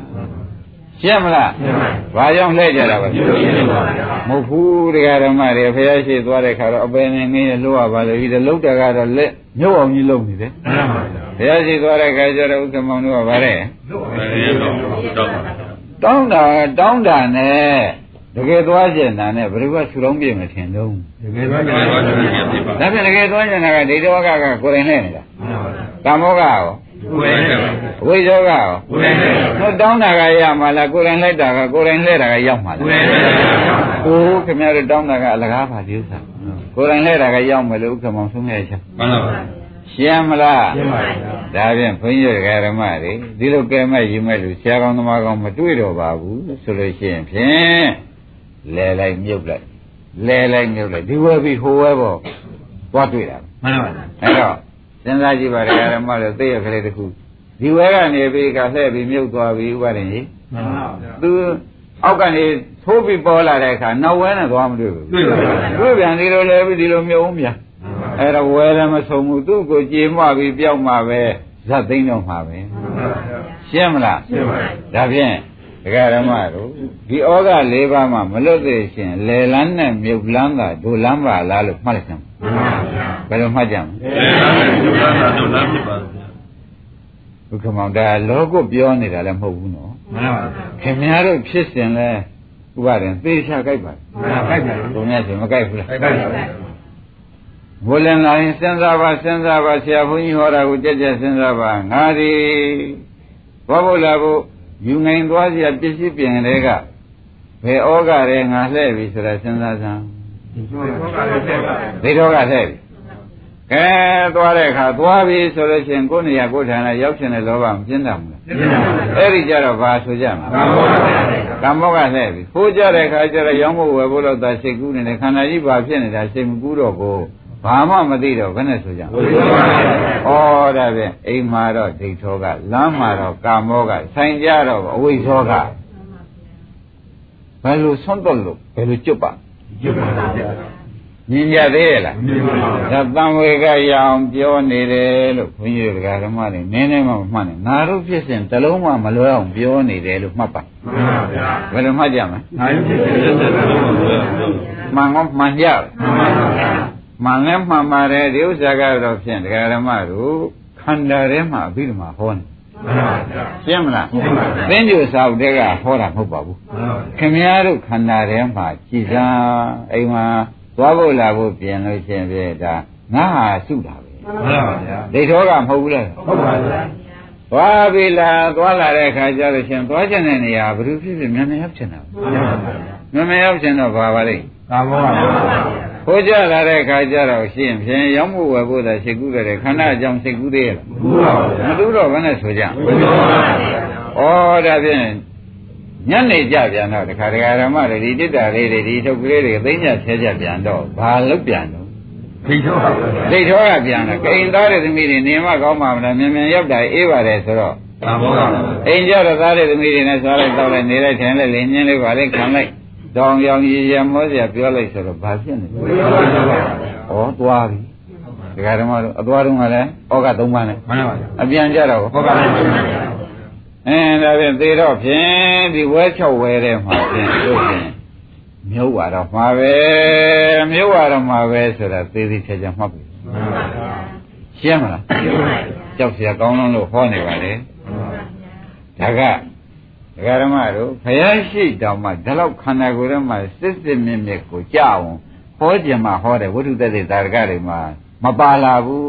ရှင်းမလားရှင်းပါပြီဘာကြောင့်လှည့်ကြတာပါရှင်းပါဗျာမဟုတ်ဘူးဒကာဓမ္မတွေဖေဟာရှိသွားတဲ့ခါတော့အပယ်နဲ့ငင်းရလို့ရပါလေဒီလုတ်တကတော့လက်မြုပ်အောင်ကြီးလုံနေတယ်မှန်ပါဗျာဖေဟာရှိသွားတဲ့ခါကျတော့ဥက္ကမောင်တို့ကဗါတဲ့လွတ်ပါပြီတော့တော့ပါဗျာတောင်းတာတောင်းတာနဲ့တကယ်သွားကျင်တာနဲ့ဘယ်လိုကဆူလုံးပြည့်မထင်တော့တကယ်တော့ကျွန်တော်တို့ရပြပါဒါဖြင့်တကယ်သွားကျင်တာကဒိဋ္ဌဝကကကိုယ်တိုင်နဲ့နေတာမှန်ပါဗျာကာမောကရောကိုယ်နဲ့ပါအ ဝိဇ္ဇောကရောကိုယ်နဲ့ပါဟိုတောင်းတာကရမှာလားကိုယ်တိုင်လိုက်တာကကိုယ်တိုင်လဲတာကရောက်မှာလားကိုယ်နဲ့ပါဟိုခင်ဗျားတို့တောင်းတာကအလကားပါဒီဥစ္စာကိုယ်တိုင်လဲတာကရောက်မယ်လို့ဥက္ကမောင်ဆုံးခဲ့ချက်မှန်ပါဗျာရှင်းမလားရှင်းပါဗျာဒါဖြင့်ဘုန်းကြီးတို့ဓမ္မတွေဒီလိုကဲမဲ့ယူမဲ့လူဆရာကောင်းသမားကောင်းမတွေ့တော့ပါဘူးဆိုလို့ရှိရင်ဖြင့်လဲလိုက်မြုပ်လိုက်လဲလိုက်မြုပ်လိုက်ဒီဝဲပြီးဟိုဝဲပေါ့သွားတွေ့တာမှန်ပါဗျာအဲ့တော့ စဉ်းစားကြည့်ပါဓမ္မတို့သိရကလေးတစ်ခုဒီဝဲကနေပြီးကလှည့်ပြီးမြုပ်သွားပြီးဥပါရင်ကြီးမှန်ပါဗျာသူအောက်ကနေထိုးပြီးပေါ်လာတဲ့အခါနောက်ဝဲနဲ့သွားမတွေ့ဘူးတွေ့ပါဗျာတွေ့ပြန်ဒီလိုလဲပြီးဒီလိုမြုပ်အောင်ပြန်အဲ့တော့ဝဲလည်းမဆုံးဘူးသူ့ကိုကြေမွပြီးပြောက်မှပဲဇတ်သိမ့်တော့မှာပဲမှန်ပါဗျာရှင်းမလားရှင်းပါပြီဒါဖြင့်ဒကာရမတို့ဒီဩဃ၄ပါးမှမလွတ်သေးရှင်လေလန်းနဲ့မြုပ်လန်းကဒုလန်းပါလားလို့မှတ်လိုက်စမ်းမှန်ပါဗျာ ဘယ်လိုမှတ်ကြမလဲအဲဒါနဲ့ဒုက္ခသာဒုက္ခဖြစ်ပါဗျာဘုခမောင်ဒါလောကပြောနေတာလည်းမဟုတ်ဘူးနော်မှန်ပါဗျာခင်ဗျားတို့ဖြစ်စဉ်လဲဥပါရင်သေချာကြိုက်ပါမှန်ပါဗျာဘုံများရှင်မကြိုက်ဘူးလားအဲ့ဒါပါဗျာဘုလင်လာရင်စဉ်းစားပါစဉ်းစားပါဆရာဘုန်းကြီးဟောတာကိုကြက်ကြက်စဉ်းစားပါငါဒီဘောဘုလာကိုယူနိုင်သွားစရာပစ္စည်းပြင်တွေကဘယ်ဩဃရဲငါလှဲ့ပြီဆိုတာစဉ်းစားစမ်းဒီလိုကလည်းဆက်ပါဒိဋ္ဌောကလှဲ့ပြီ ကဲသွားတဲ့အခါသွားပြီဆိုလို့ရှိရင်ကိုယ်နေရာကိုယ်ဌာနရောက်ချင်တဲ့လောဘမပြင်းတတ်ဘူးလားပြင်းပါဗျာအဲ့ဒီကြတော့ဘာဆိုကြမှာကာမောပါဗျာကမ္မောကလှဲ့ပြီခိုးကြတဲ့ခါကျတော့ရောင်းဖို့ဝယ်ဖို့တော့သာစိတ်ကူးနေတယ်ခန္ဓာကြီးဘာဖြစ်နေတာစိတ်မကူးတော့ကိုဘာမှမသိတော့ဘယ်နဲ့ဆိုကြမလဲဝိသောပါဗျာဩဒါဖြင့်အိမ်မှာတော့ဒိဋ္ဌောကလမ်းမှာတော့ကာမောကဆိုင်ကြတော့အဝိဇ္ဇောကဘယ်လိုဆုံးတော့လို့ဘယ်လိုကျွတ်ပါကျုပ်ပါဗျာ မြင်ကြသေးရဲ့လားမြင်ပါဗျာဒါတံဝေကရအောင်ပြောနေတယ်လို့ဘုန်းကြီးတို့ဓမ္မတွေနည်းနည်းမှမမှတ်နဲ့ငါတို့ဖြစ်စဉ်တစ်လုံးမှမလွဲအောင်ပြောနေတယ်လို့မှတ်ပါမှန်ပါဗျာဘယ်လိုမှတ်ကြမလဲနိုင်ဖြစ်တဲ့တဲ့လုံးပါဗျာမှန်ကောမှန်ကြတယ်မှန်ပါဗျာမှန်လဲမှန်ပါတယ်ဒီဥစ္စာကတော့ဖြင့်ဒကာဓမ္မတို့ခန္ဓာထဲမှာအဘိဓမ္မာဟောနေမှန်ပါဗျာရှင်းမလားရှင်းပါပြီသင်္ကြန်စာအုပ်တဲကဟောတာမဟုတ်ပါဘူးမှန်ပါဗျာခင်ဗျားတို့ခန္ဓာထဲမှာကြည်စားအိမ်မှာ သွားဖို့လာဖို့ပြင်လို့ရှင်းပြဒါငါဟာစုတာပဲမှန်ပါဗျာဒိဋ္ဌောကမဟုတ်ဘူးလားဟုတ်ပါဗျာသွားပြီလားသွားလာတဲ့အခါကျတော့ရှင်သွားချင်တဲ့နေရာဘယ်လိုဖြစ်ဖြစ်မြန်မြန်ရောက်ချင်တာမှန်ပါဗျာမြန်မြန်ရောက်ချင်တော့ဘာပါလိမ့်ကာမောပါဗျာဟိုကြလာတဲ့အခါကျတော့ရှင်းဖြင့်ရောက်မှုဝယ်ဖို့သာစိတ်ကူးတယ်ခန္ဓာအကြောင်းစိတ်ကူးသေးရဲ့လားဘူးပါဗျာမတူတော့ဘယ်နဲ့ဆိုကြဝိသောပါဗျာဩဒါဖြင့် ညနေကြပြန်တော့တခါတခါဓမ္မတွေဒီတိတ္တာလေးတွေဒီထုတ်ကလေးတွေသိညဆဲကြပြန်တော့ဘာလုပ်ပြန်တော့ခိသောပါဗျာဒိဋ္ဌောကပြန်တော့ကိန်သားတဲ့သမီးတွေနေမကောင်းပါမလားမြန်မြန်ရောက်တာအေးပါတယ်ဆိုတော့ကာမောပါဗျာအိမ်ကြတော့သားတဲ့သမီးတွေနဲ့စားလိုက်တော့လိုက်နေလိုက်ထိုင်လိုက်လင်းညင်းလေးပါလိုက်ခံလိုက်တောင်ရောင်ရည်ရမောစရာပြောလိုက်ဆိုတော့ဘာဖြစ်နေလဲဝိသောပါဗျာဩသွားပြီဒကာဓမ္မတို့အသွားတုန်းကလည်းဩကသုံးပါးနဲ့မှန်ပါဗျာအပြန်ကြတော့ဟုတ်ပါဗျာ အင်းဒါဖြင့်သေတော့ဖြင့်ဒီဝဲချောက်ဝဲတဲ့မှာဖြင့်တို့ဖြင့်မြုပ်သွားတော့မှာပဲမြုပ်သွားတော့မှာပဲဆိုတာသေသေးချာချာမှတ်ပြီ မှန်ပါဗျာ ရှင်းမလားကြောက်เสียကောင်းလုံးလို့ဟောနေပါလေဒါကဒကာဓမ္မတို့ဘုရားရှိတော်မှာဒီလောက်ခန္ဓာကိုယ်ထဲမှာစစ်စစ်မြင့်မြင့်ကိုကြအောင်ဟောကြင်မှာဟောတယ်ဝိတုတ္တိသာရကတွေမှာမပါလာဘူး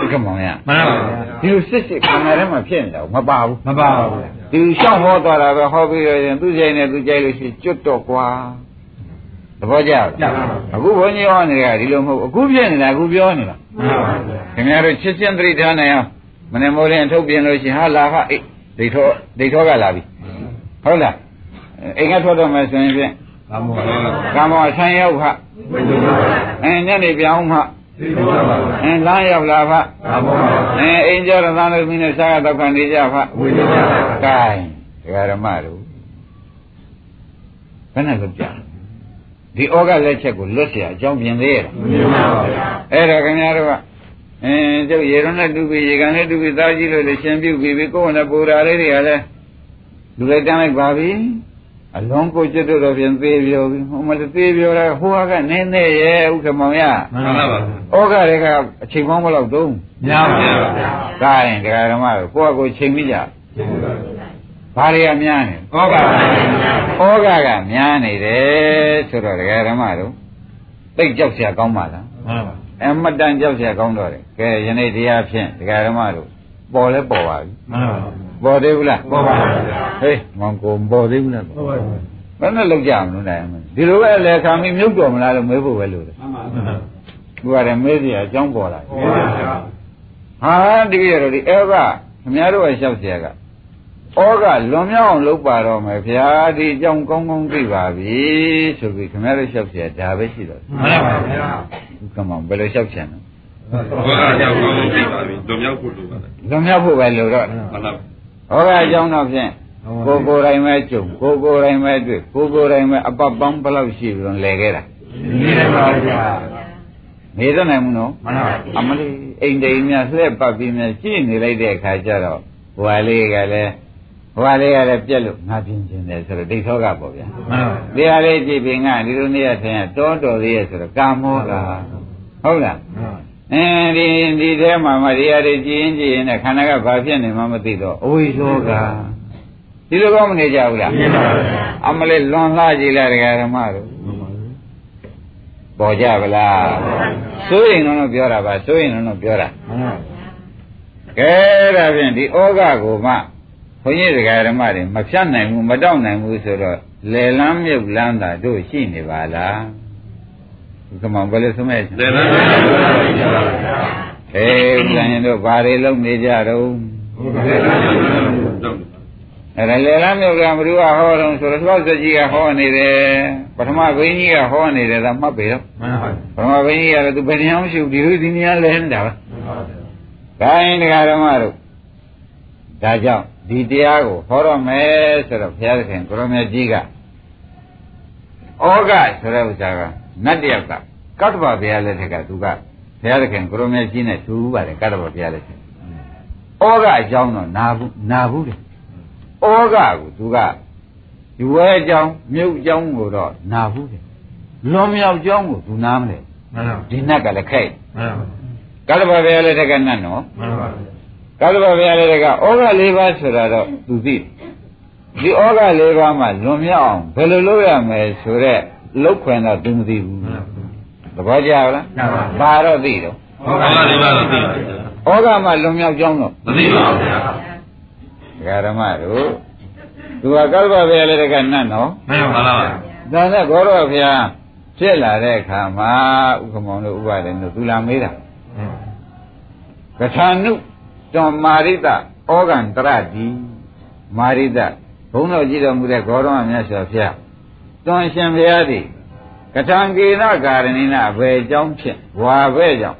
ဒီကမောင်ရမှန်ပါဗျာဒီလိုစစ်စစ်ခန္ဓာထဲမှာဖြစ်နေတာကိုမပါဘူးမပါပါဘူးဒီလျှောက်ဟောသွားတာပဲဟောပြီးတော့ရင်သူကြိုင်နေသူကြိုင်လို့ရှိရင်ကျွတ်တော့ကွာသဘောကျလားကျပါပါအခုဘုန်းကြီးဟောနေတာဒီလိုမဟုတ်ဘူးအခုဖြစ်နေတာအခုပြောနေတာမှန်ပါဗျာခင်ဗျားတို့ချစ်ချင်းသတိထားနိုင်အောင်မနေ့မိုးလင်းအထုတ်ပြင်လို့ရှိရင်ဟာလာဟာအေးဒိဋ္ဌောဒိဋ္ဌောကလာပြီဟုတ်လားအိမ်ကထွက်တော့မယ်ဆိုရင်ဖြင့်ကာမောပါဗျာကာမောအဆန်းရောက်ဟာဝိသောပါဗျာအဲညနေပြောင်းဟာ သိသောပါဗျာ အဲလမ်းရောက်လာဖ ကာမောပါဗျာ အဲအိမ်ကျော်ရသန်းလူမင်းနဲ့စားရတော့ခံနေကြဖ ဝိသောပါဗျာ ကဲဒကာရမတို့ဘယ်နဲ့လုပ်ကြလဲဒီဩဃလက်ချက်ကိုလွတ်เสียအကြောင်းပြင်သေးရဲ့လား မြင်ပါဗျာ အဲ့တော့ခင်ဗျားတို့ကအင်းကျုပ်ရေရွန်းနဲ့တူပြီးရေကန်နဲ့တူပြီးသားကြီးလို့လည်းရှင်းပြုပြီးပြီးကိုယ်နဲ့ပူတာလေးတွေကလည်းလူလိုက်တန်းလိုက်ပါပြီ အလုံးကိုကျွတ်တော့ပြင်သေးပြောပြီဟိုမလေးသေးပြောတယ်ဟိုကနင်းနေရဲ့ဥက္ကမောင်ရ မှန်ပါဗျာ ဩဃတွေကအချိန်ကောင်းမလို့သုံး ညာပါဗျာ ဒါရင်ဒကာဓမ္မတို့ကိုယ့်အကိုချိန်မိကြဘာတွေကများနေ ဟောပါဗျာ ဩဃကများနေတယ်ဆိုတော့ဒကာဓမ္မတို့သိကြောက်เสียကောင်းပါလား မှန်ပါ အမတန်ကြောက်เสียကောင်းတော့တယ်ကဲယနေ့တရားဖြင့်ဒကာဓမ္မတို့ပေါ်လဲပေါ်ပါပြီ မှန်ပါ ပေါ်သေးဘူးလား ပေါ်ပါဗျာ ဟေးမောင်ကိုပေါ်သေးဘူးလား ဟုတ်ပါဗျာ ဘယ်နဲ့လောက်ကြမလို့နိုင်မလဲဒီလိုပဲလေခံပြီးမြုပ်တော်မလားလို့မေးဖို့ပဲလို့တယ် မှန်ပါဗျာ သူကလည်းမေးစီအကြောင်းပေါ်လာ ဟောပါဗျာ ဟာတပည့်တော်ဒီအဲ့ကခင်ဗျားတို့ကလျှောက်เสียကဩကလွန်မြောက်အောင်လုပ်ပါတော့မယ်ဗျာဒီအကြောင်းကောင်းကောင်းသိပါပြီဆိုပြီးခင်ဗျားတို့လျှောက်เสียဒါပဲရှိတော့ မှန်ပါဗျာ ဒီကမောင်ဘယ်လိုလျှောက်ချင်လဲ ဘောကကြောက်ကောင်းလို့သိပါပြီဒုံမြောက်ဖို့လိုပါတယ် လွန်မြောက်ဖို့ပဲလို့တော့ မှန်ပါ ဟောကအကြောင်းတော့ဖြင့်ကိုယ်ကိုယ်တိုင်ပဲကြုံကိုယ်ကိုယ်တိုင်ပဲတွေ့ကိုယ်ကိုယ်တိုင်ပဲအပတ်ပေါင်းဘယ်လောက်ရှိပြီးတော့လဲခဲ့တာနေတယ်ပါဗျာနေတော့နိုင်ဘူးနော်မှန်ပါအမလေးအိမ်တိမ်များလှည့်ပတ်ပြီးများကြည့်နေလိုက်တဲ့အခါကျတော့ဟိုဟာလေးကလည်းဟဟိုကလေးကလည်းပြက်လို့ငါပြင်ကျင်တယ်ဆိုတော့ဒိဋ္ဌောကပေါ့ဗျာမှန်ပါတရားလေးကြည့်ပြီးငါဒီလိုနေရထိုင်ရတောတော်သေးရဲ့ဆိုတော့ကာမောကဟုတ်လား အင်းဒီဒီထဲမှာမတရားတွေကြည်ရင်ကြည်ရင်နဲ့ခန္ဓာကဘာဖြစ်နေမှမသိတော့အဝိသောကဒီလိုကောမနေကြဘူးလားမှန်ပါဗျာအမလေးလွန်လှကြည့်လိုက်တရားဓမ္မတို့ပေါ်ကြဗလားစိုးရင်တော့ပြောတာပါစိုးရင်တော့ပြောတာမှန်ပါကဲဒါဖြင့်ဒီဩဃကိုမှဘုန်းကြီးတရားဓမ္မတွေမဖြတ်နိုင်ဘူးမတောက်နိုင်ဘူးဆိုတော့လေလန်းမြုပ်လန်းတာတို့ရှိနေပါလားဒီ ကမောင်ဘယ်လိုဆုံးမဲ့တယ်လမ်းပါဗျာအေးဦးဇင်ရင်တို့ဘာတွေလုပ်နေကြတော့ဟုတ်အဲ့ဒါလေလန်းမြုပ်ကဘ누구ကဟောတော့ဆိုတော့သောစကြီးကဟောနေတယ်ပထမဘိန်းကြီးကဟောနေတယ်ဒါမှတ်ပေတော့မှန်ပါပထမဘိန်းကြီးကတော့သူဘယ်တရားမရှိဘူးဒီလိုဒီနေရာလဲနေတာပါဒါရင်တရားဓမ္မတို့ဒါကြောင့်ဒီတရားကိုဟောတော့မယ်ဆိုတော့ဘုရားသခင်ကိုရမေကြီးကဩဃဆိုတဲ့ဥစ္စာက နတ်တယောက်ကကတ္တဗဘုရားလက်ထက်ကသူကဘုရားသခင်ကိုရမေကြီးနဲ့တူပါတယ်ကတ္တဗဘုရားလက်ထက်ဩဃအကြောင်းတော့နာဘူးနာဘူးတယ်ဩဃကိုသူကဒီဝဲအကြောင်းမြုပ်အကြောင်းကိုတော့နာဘူးတယ်လွန်မြောက်အကြောင်းကိုသူနားမလဲမှန်ပါဒီနတ်ကလည်းခိုက်မှန်ပါကတ္တဗဘုရားလက်ထက်ကနတ်နော်မှန်ပါကတ္တဗဘုရားလည်းကဩဃ၄ပါးဆိုတာတော့သူသိတယ်ဒီဩဃ၄ပါးမှာလွန်မြောက်အောင်ဘယ်လိုလုပ်ရမလဲဆိုတော့ လုတ်ခွင်တော့သူမသိဘူးသဘောကျလားဘာတော့သိတော့ဟုတ်ကဲ့ဒီမှာတော့သိပါဗျာဩဃမှာလွန်မြောက်ကြောင်းတော့မသိပါဘူးဗျာဒကာဓမ္မတို့သူကကတ္တဗဘုရားလည်းကနတ်နော်မှန်ဟုတ်ပါလားဒါနဲ့ဘောရောဘုရားဖြစ်လာတဲ့အခါမှာဥက္ကမောင်တို့ဥပါဒေတို့သူလာမေးတာကထာနုတောမာရိတဩဃံတရတိမာရိတဘုန်းတော်ကြည့်တော်မူတဲ့ဂေါရမမြတ်စွာဘုရား တွန်ရှင်ဘုရားသည်ကထံကေနကာရဏိနအဘယ်အကြောင်းဖြင့်ဝါဘဲကြောင့်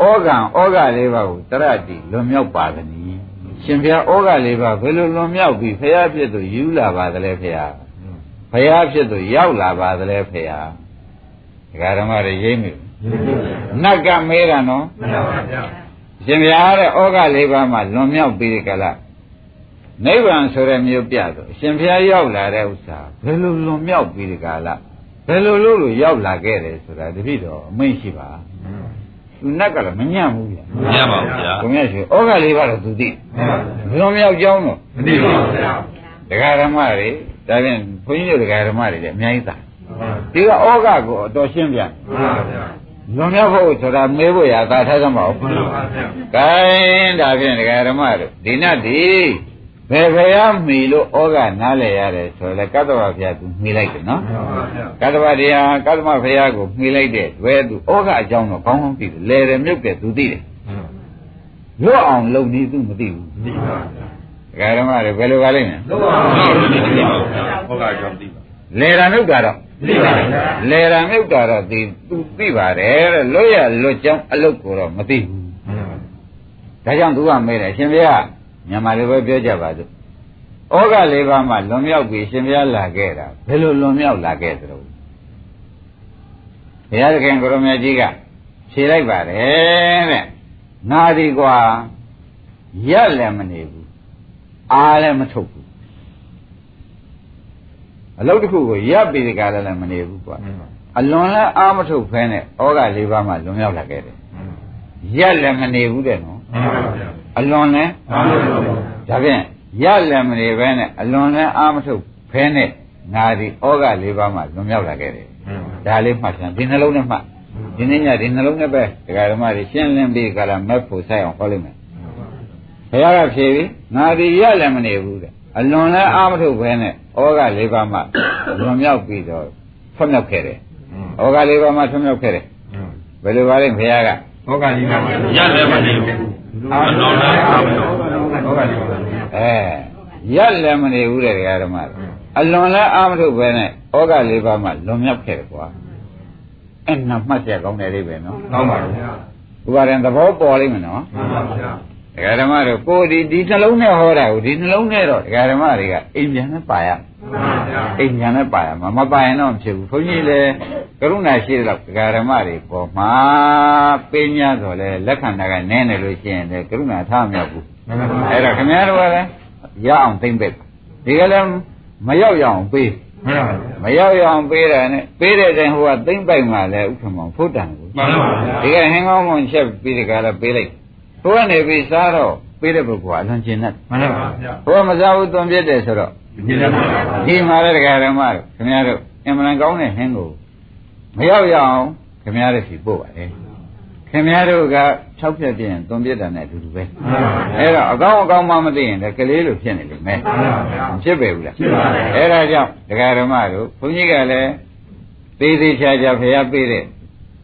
ဩဃံဩဃလေးပါးကိုတရတိလွန်မြောက်ပါသနည်းရှင်ဘုရားဩဃလေးပါးဘယ်လိုလွန်မြောက်ပြီးဘုရားဖြစ်သူယူလာပါသလဲဘုရားဘုရားဖြစ်သူရောက်လာပါသလဲဘုရားဒကာဓမ္မတွေရိမ့်မိနတ်ကမေးတာနော်မှန်ပါဗျာရှင်ဘုရားတဲ့ဩဃလေးပါးမှာလွန်မြောက်ပြီးဒီကလာ နိဗ္ဗာန်ဆိုတဲ့မျိုးပြတော့ရှင်ဘုရားရောက်လာတဲ့ဥစ္စာဘယ်လိုလွန်မြောက်ပြီးဒီကလာဘယ်လိုလို့လို့ရောက်လာခဲ့တယ်ဆိုတာတပိတော့အမိန့်ရှိပါသူနတ်ကလည်းမညံ့ဘူးဗျမရပါဘူးဗျာဘုရားရှင်ဩဃလေးပါးတော့သူသိလွန်မြောက်ကြောင်းတော့မသိပါဘူးဗျာဒကာဓမ္မတွေဒါဖြင့်ဘုန်းကြီးတို့ဒကာဓမ္မတွေလည်းအများကြီးသာမှန်ဒီကဩဃကိုအတော်ရှင်းပြန်ပါဗျာလွန်မြောက်ဖို့ဆိုတာမေးဖို့ရသာထားသမှာမဟုတ်မှဘူးန်ပါဗျာ။ကဲဒါဖြင့်ဒကာဓမ္မတို့ဒီနတ်ဒီ ဘယ်ဖရာမှီလို့ဩဃနားလဲရတယ်ဆိုလဲကတ္တဝဘုရားသူမှီလိုက်တယ်နော်မှန်ပါဗျာ။ကတ္တဝတရားကတ္တမဘုရားကိုမှီလိုက်တဲ့ဝဲသူဩဃအကြောင်းတော့ကောင်းကောင်းသိတယ်။လဲတယ်မြုပ်တယ်သူသိတယ်။လွတ်အောင်လုပ်နေသူမသိဘူးသိပါဗျာ။ဒကာဓမ္မတွေဘယ်လိုပါလိမ့်မယ်လုံးဝမသိပါဘူးဗျာဟုတ်ကဲ့ကြောင့်သိပါ။လဲတာမြုပ်တာတော့သိပါဗျာလဲတာမြုပ်တာတော့သိသူသိပါတယ်တဲ့လွတ်ရလွတ်ကြောင်းအလုတ်ကိုတော့မသိဘူးမှန်ပါ။ဒါကြောင့်သူကမေးတယ်ရှင်ဘုရား မြန်မာလိုပဲပြောကြပါစို့ဩဃလေးပါးမှလွန်မြောက်ပြီးရှင်ဘုရားလာခဲ့တာဘယ်လိုလွန်မြောက်လာခဲ့သလဲဘုရားသခင်ကိုရမကြီးကဖြေလိုက်ပါတယ်တဲ့ငါဒီကွာရက်လည်းမနေဘူးအားလည်းမထုတ်ဘူးအလုပ်တစ်ခုကိုရပ်ပြီးဒီကလည်းလည်းမနေဘူးကွာအလွန်လည်းအားမထုတ်ဖဲနဲ့ဩဃလေးပါးမှလွန်မြောက်လာခဲ့တယ်ရက်လည်းမနေဘူးတဲ့နော်မှန်ပါဗျာ အလွန်လည်းမှန်ပါဗျာဒါဖြင့်ရလည်းမနေပဲနဲ့အလွန်လည်းအာမထုတ်ဖဲနဲ့ငါဒီဩဃလေးပါးမှလွန်မြောက်လာခဲ့တယ်ဒါလေးမှတ်ပြန်ဒီနှလုံးနဲ့မှတ်ဒီနေ့ညဒီနှလုံးနဲ့ပဲဒကာဓမ္မတွေရှင်းလင်းပြီးကြလားမက်ဖို့ဆိုင်အောင်ဟောလိုက်မယ်ဘုရားကဖြေပြီးငါဒီရလည်းမနေဘူးတဲ့အလွန်လည်းအာမထုတ်ဖဲနဲ့ဩဃလေးပါးမှလွန်မြောက်ပြီးတော့ဆွမြောက်ခဲ့တယ်ဩဃလေးပါးမှဆွမြောက်ခဲ့တယ်ဘယ်လိုပါလဲဘုရားကဟုတ်ကဲ့ဒီမှာရလည်းမနေဘူး အတော်လည်းအားမလို့ဟုတ်ကဲ့ဒီမှာအဲရက်လည်းမနေဘူးတဲ့ဒကာဓမ္မတွေအလွန်လည်းအာမထုတ်ပဲနဲ့ဩဃလေးပါးမှလွန်မြောက်ခဲ့တယ်ကွာအဲ့နမှတ်ရကောင်းတယ်လေးပဲနော်ဟုတ်ပါဗျာဥပါရင်သဘောပေါ်လိမ့်မယ်နော်မှန်ပါဗျာ ဒကာဓမ္မတို့ကိုယ်ဒီဒီနှလုံးနဲ့ဟောတာကိုဒီနှလုံးနဲ့တော့ဒကာဓမ္မတွေကအိမ်ပြန်နဲ့ပါရမှန်ပါဗျာအိမ်ပြန်နဲ့ပါရမှာမပါရင်တော့မဖြစ်ဘူးခွန်ကြီးလည်းကရုဏာရှိတဲ့လောက်ဒကာဓမ္မတွေပေါ်မှာပညာဆိုလဲလက်ခံတာကနည်းနေလို့ရှိရင်လည်းကရုဏာထားမရဘူးမှန်ပါဗျာအဲ့တော့ခင်ဗျားတို့ကလည်းရအောင်သိမ့်ပိတ်မဒီကလည်းမရောက်ရအောင်ပေးမှန်ပါဗျာမရောက်ရအောင်ပေးတယ်နဲ့ပေးတဲ့တိုင်ဟိုကသိမ့်ပိုက်မှလည်းဥက္ကမောင်ဖုတ်တန်ကိုမှန်ပါဗျာဒီကဟင်းကောင်းမွန်ချက်ပြီးဒီကလည်းပေးလိုက် ဟိုကနေပြီးစားတော့ပေးတဲ့ပုဂ္ဂိုလ်ကအလွန်ကျင်တတ်မှန်ပါဗျာဟိုကမစားဘူးသွန်ပြစ်တယ်ဆိုတော့ဒီလည်းမှန်ပါဗျာဒီမှာလည်းတရားဓမ္မတို့ခင်ဗျားတို့အင်မတန်ကောင်းတဲ့ဟင်းကိုမရောက်ရအောင်ခင်ဗျားတို့စီပို့ပါလေခင်ဗျားတို့က၆ဖြတ်ပြင်းသွန်ပြစ်တာနဲ့အတူတူပဲမှန်ပါဗျာအဲ့တော့အကောင်းအကောင်းမှမသိရင်လည်းကလေးလိုဖြစ်နေလိမ့်မယ်မှန်ပါဗျာမဖြစ်ပဲဘူးလားဖြစ်ပါဗျာအဲ့ဒါကြောင့်တရားဓမ္မတို့ဘုန်းကြီးကလည်းသေးသေးချာချာဖျားပေးတဲ့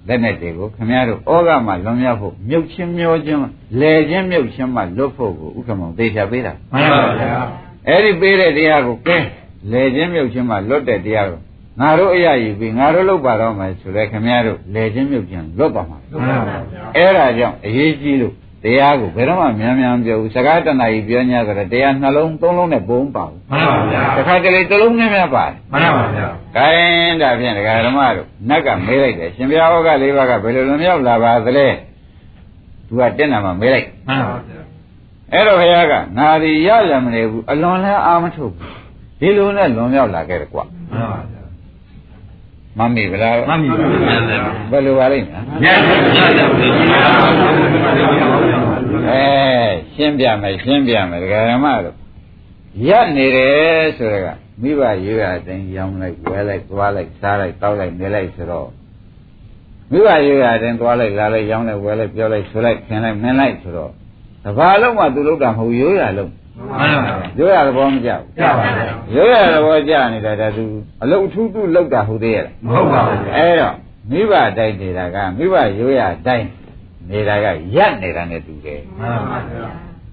လက်နဲ့တွေကိုခင်ဗျားတို့ဩဃမှာလွန်မြောက်ဖို့မြုပ်ချင်းမျောချင်းလဲချင်းမြုပ်ချင်းမှလွတ်ဖို့ကိုဥက္ကမောင်သေချာပေးတာမှန်ပါဗျာအဲ့ဒီပေးတဲ့တရားကိုကဲလဲချင်းမြုပ်ချင်းမှလွတ်တဲ့တရားကိုငါတို့အရာယူပြီးငါတို့လုပ်ပါတော့မယ်ဆိုလဲခင်ဗျားတို့လဲချင်းမြုပ်ချင်းလွတ်ပါမှာမှန်ပါဗျာအဲ့ဒါကြောင့်အရေးကြီးလို့ တရားကိုဘယ်တော့မှများများမပြောဘူးစကားတဏှာကြီးပြော냐ဆိုတော့တရားနှလုံးသုံးလုံးနဲ့ပုံပါဘူးမှန်ပါဗျာတစ်ခါတလေတစ်လုံးနဲ့များပါတယ်မှန်ပါဗျာ။ခိုင်းဒါဖြင့်ဒကာဓမ္မတို့နတ်ကမေးလိုက်တယ်ရှင်ဘုရားဟောကလေးပါးကဘယ်လိုလွန်မြောက်လာပါသလဲ။သူကတက်နာမှာမေးလိုက်မှန်ပါဗျာ။အဲ့တော့ဘုရားကငါဒီရရမနေဘူးအလွန်လဲအာမထုတ်ဘူး။ဒီလိုနဲ့လွန်မြောက်လာခဲ့တယ်ကွာမှန်ပါဗျာ။ မမီဗလားမှန်ပြီဗျာဘယ်လိုပါလိမ့်မယ်ညက်ညက်ညက်။အဲရှင်းပြမယ်ရှင်းပြမယ်ဒကာဓမ္မတို့ရက်နေတယ်ဆိုတော့ကမိဘရွေးရတဲ့ရောင်းလိုက်ဝဲလိုက်သွားလိုက်စားလိုက်တောက်လိုက်နေလိုက်ဆိုတော့မိဘရွေးရတဲ့သွားလိုက်လာလိုက်ရောင်းလိုက်ဝယ်လိုက်ပြောလိုက်ဆိုလိုက်ခင်လိုက်မင်းလိုက်ဆိုတော့ တဘာလုံးမှသူလုပ်တာမဟုတ်ရိုးရလုံးမှန်ပါဗျာရိုးရသဘောမကျကြပါဗျာဘူးရိုးရသဘောကျနေတာဒါသူအလုံးထူးထူးလုပ်တာဟုတ်သေးရဲ့မဟုတ်ပါဘူးဗျာအဲ့တော့မိဘတိုက်နေတာကမိဘရိုးရတိုင်းနေတာကရက်နေတာနဲ့တူတယ်မှန်ပါဗျာ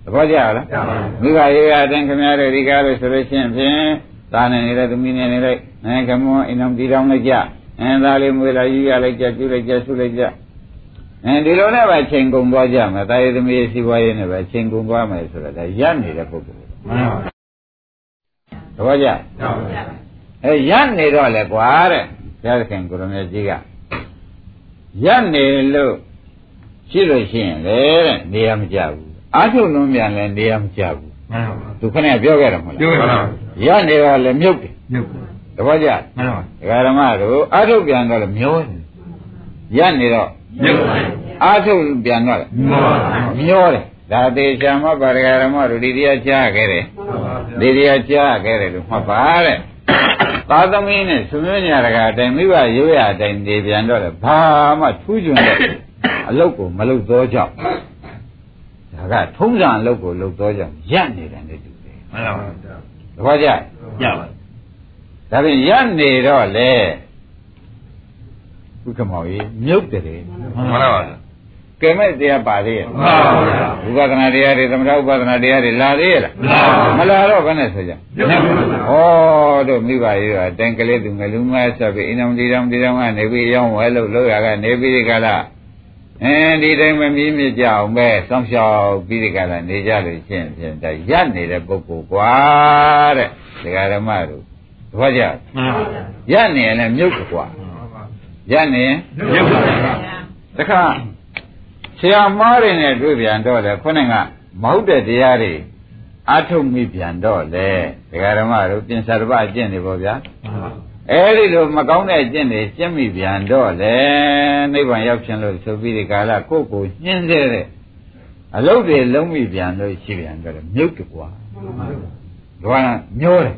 သဘောကျလားကျပါပါမိဘရိုးရတိုင်းခင်ဗျားတို့ဒီကားလို့ဆိုလို့ရှိရင်ဖြင့်သားနေနေတဲ့သမီးနေနေလိုက်အဲကမွန်အိမ်တော်တီတောင်းလိုက်ကြအဲသားလေးမွေးလာယူရလိုက်ကြကျူးလိုက်ကြဆုလိုက်ကြ အဲဒီလိုနဲ့ပဲချိန်ကုန်သွားကြမယ်တာရသမီးစီးပွားရေးနဲ့ပဲချိန်ကုန်သွားမယ်ဆိုတော့ဒါရက်နေတဲ့ပုဂ္ဂိုလ်မှန်ပါဗျာသဘောကျကျပါဗျာအဲရက်နေတော့လေကွာတဲ့ဘုရားခင်ကိုရမေကြီးကရက်နေလို့ရှိလို့ရှိရင်လေတဲ့နေရာမကြဘူးအာထုလုံးမြန်လည်းနေရာမကြဘူးမှန်ပါဗျာသူခနဲ့ပြောခဲ့တယ်မဟုတ်ပြောလားရပါရက်နေတော့လည်းမြုပ်တယ်ညက်သဘောကျမှန်ပါဒကာဓမ္မတို့အာထုပြန်တော့လည်းမျောတယ်ရက်နေတော့ ညက်ပါအာထုပြန်တော့လည်းမှန်ပါဗျာမျောတယ်ဒါသေးချာမှပါဒကာဓမ္မတို့ဒီတရားကြားခဲ့တယ်ဒီတရားကြားခဲ့တယ်လို့မှတ်ပါတဲ့သာသမီနဲ့ဆွေမျိုးညာတကအတိုင်းမိဘရိုးရအတိုင်းနေပြန်တော့လည်းဘာမှထူးချွန်တဲ့အလုပ်ကိုမလုပ်သောကြောင့်ဒါကထုံးစံအလုပ်ကိုလုပ်သောကြောင့်ရက်နေတယ်နဲ့တူတယ်မှန်ပါဗျာသဘောကျကြပါဒါဖြင့်ရက်နေတော့လေ ဘုခမောင်ကြီးမြုပ်တယ်မှန်ပါဗျာကဲမဲ့တရားပါသေးရဲ့မှန်ပါဗျာဝိပဿနာတရားတွေသမထဥပဒနာတရားတွေလာသေးရဲ့လားမလာပါဘူးမလာတော့ဘယ်နဲ့ဆိုကြညက်ပါဗျာဩတို့မိဘရေးကတိုင်ကလေးသူငလူမဆက်ပြီးအင်းအောင်ဒီတောင်ဒီတောင်ကနေပြီးရောင်းဝဲလို့လောက်ရကနေပြီးဒီကလာအင်းဒီတိုင်းမမြည်မြကြအောင်ပဲစောင့်ရှောက်ပြီးဒီကလာနေကြလို့ရှင်းဖြင့်ဒါရက်နေတဲ့ပုဂ္ဂိုလ်ကွာတဲ့ဒကာဓမ္မတို့သဘောကျမှန်ပါဗျာရက်နေရင်လည်းမြုပ်ကွာ ရက်နေရင်ညက်ပါဗျာတခါဆရာမားတွေနဲ့တွေ့ပြန်တော့လေခုနကမဟုတ်တဲ့တရားတွေအထုတ်မိပြန်တော့လေဒကာဓမ္မတို့ပြင်စာတစ်ပတ်အကျင့်တွေပေါ့ဗျာအဲဒီလိုမကောင်းတဲ့အကျင့်တွေကျင့်မိပြန်တော့လေနိဗ္ဗာန်ရောက်ခြင်းလို့ဆိုပြီးဒီကာလကိုယ့်ကိုညှင်းစေတဲ့အလုပ်တွေလုံးမိပြန်လို့ရှိပြန်တော့လေမြုပ်တကွာဘာညိုးတယ်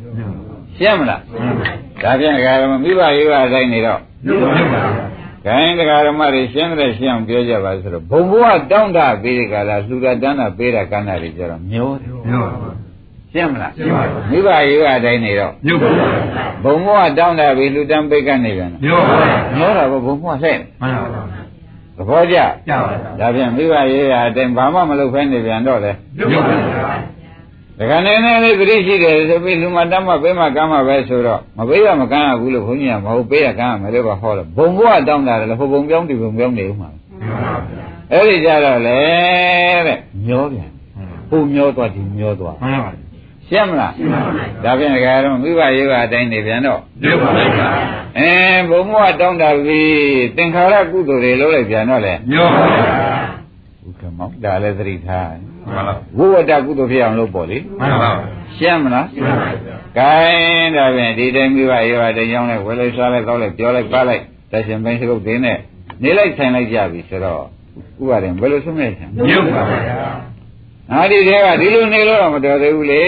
ရှင်းမလားဒါပြန်ဒကာဓမ္မမိဘရေးပါတိုင်းနေတော့ညက်ပါဗျာခိုင်းတရားဓမ္မတွေရှင်းတယ်ရှင်းအောင်ပြောကြပါဆိုတော့ဘုံဘဝတောင်းတပေးတဲ့ကလာလှူတာတန်းတာပေးတာကန်းတာတွေကြတော့မျောတယ်ညက်ပါရှင်းမလားရှင်းပါပြီမိဘရေးကအတိုင်းနေတော့ညက်ပါဗျာဘုံဘဝတောင်းတပေးလှူတန်းပေးကနေပြန်တာညက်ပါဗျာမျောတာကဘုံဘဝလှဲ့မှန်ပါဗျာသဘောကျကြပါဗျာဒါပြန်မိဘရေးကအတိုင်းဘာမှမလုပ်ဖဲနေပြန်တော့လေညက်ပါဗျာ ဒါကနေနေလေးသတိရှိတယ်ဆိုပြီးလူမတမ်းမပေးမကမ်းမပဲဆိုတော့မပေးရမကမ်းရဘူးလို့ဘုန်းကြီးကမဟုတ်ပေးရကမ်းရမယ်လို့ပဲဟောတယ်ဘုံဘဝတောင်းတာလည်းဟိုဘုံပြောင်းဒီဘုံပြောင်းနေဦးမှာမှန်ပါဗျာအဲ့ဒီကြတော့လေတဲ့မျောပြန်ဟိုမျောသွားဒီမျောသွားမှန်ပါဗျာရှင်းမလားဒါဖြင့်ဒကာတော့မိဘရေးကအတိုင်းနေပြန်တော့ညက်ပါဗျာအဲဘုံဘဝတောင်းတာပြီသင်္ခါရကုသိုလ်တွေလုပ်လိုက်ပြန်တော့လေညက်ပါဗျာဥက္ကမောင်ဒါလည်းသတိထား မှန်ပါဝိဝတ္တကုသိုလ်ဖြစ်အောင်လုပ်ပေါ့လေမှန်ပါရှင်းမလားရှင်းပါဗျာကဲဒါဖြင့်ဒီတိုင်းမိဘရေပါတရားင်းလိုက်ဝယ်လိုက်စားလိုက်ကောက်လိုက်ပြောလိုက်ပါလိုက်တရှင်ဘင်းစကုတ်တင်းနဲ့နေလိုက်ဆိုင်လိုက်ကြပြီဆိုတော့ဥပါရင်ဘယ်လိုဆုံးမဲ့ချင်မြုပ်ပါပါဗျာဗျာငါဒီတဲကဒီလိုနေလို့တော့မတော်သေးဘူးလေ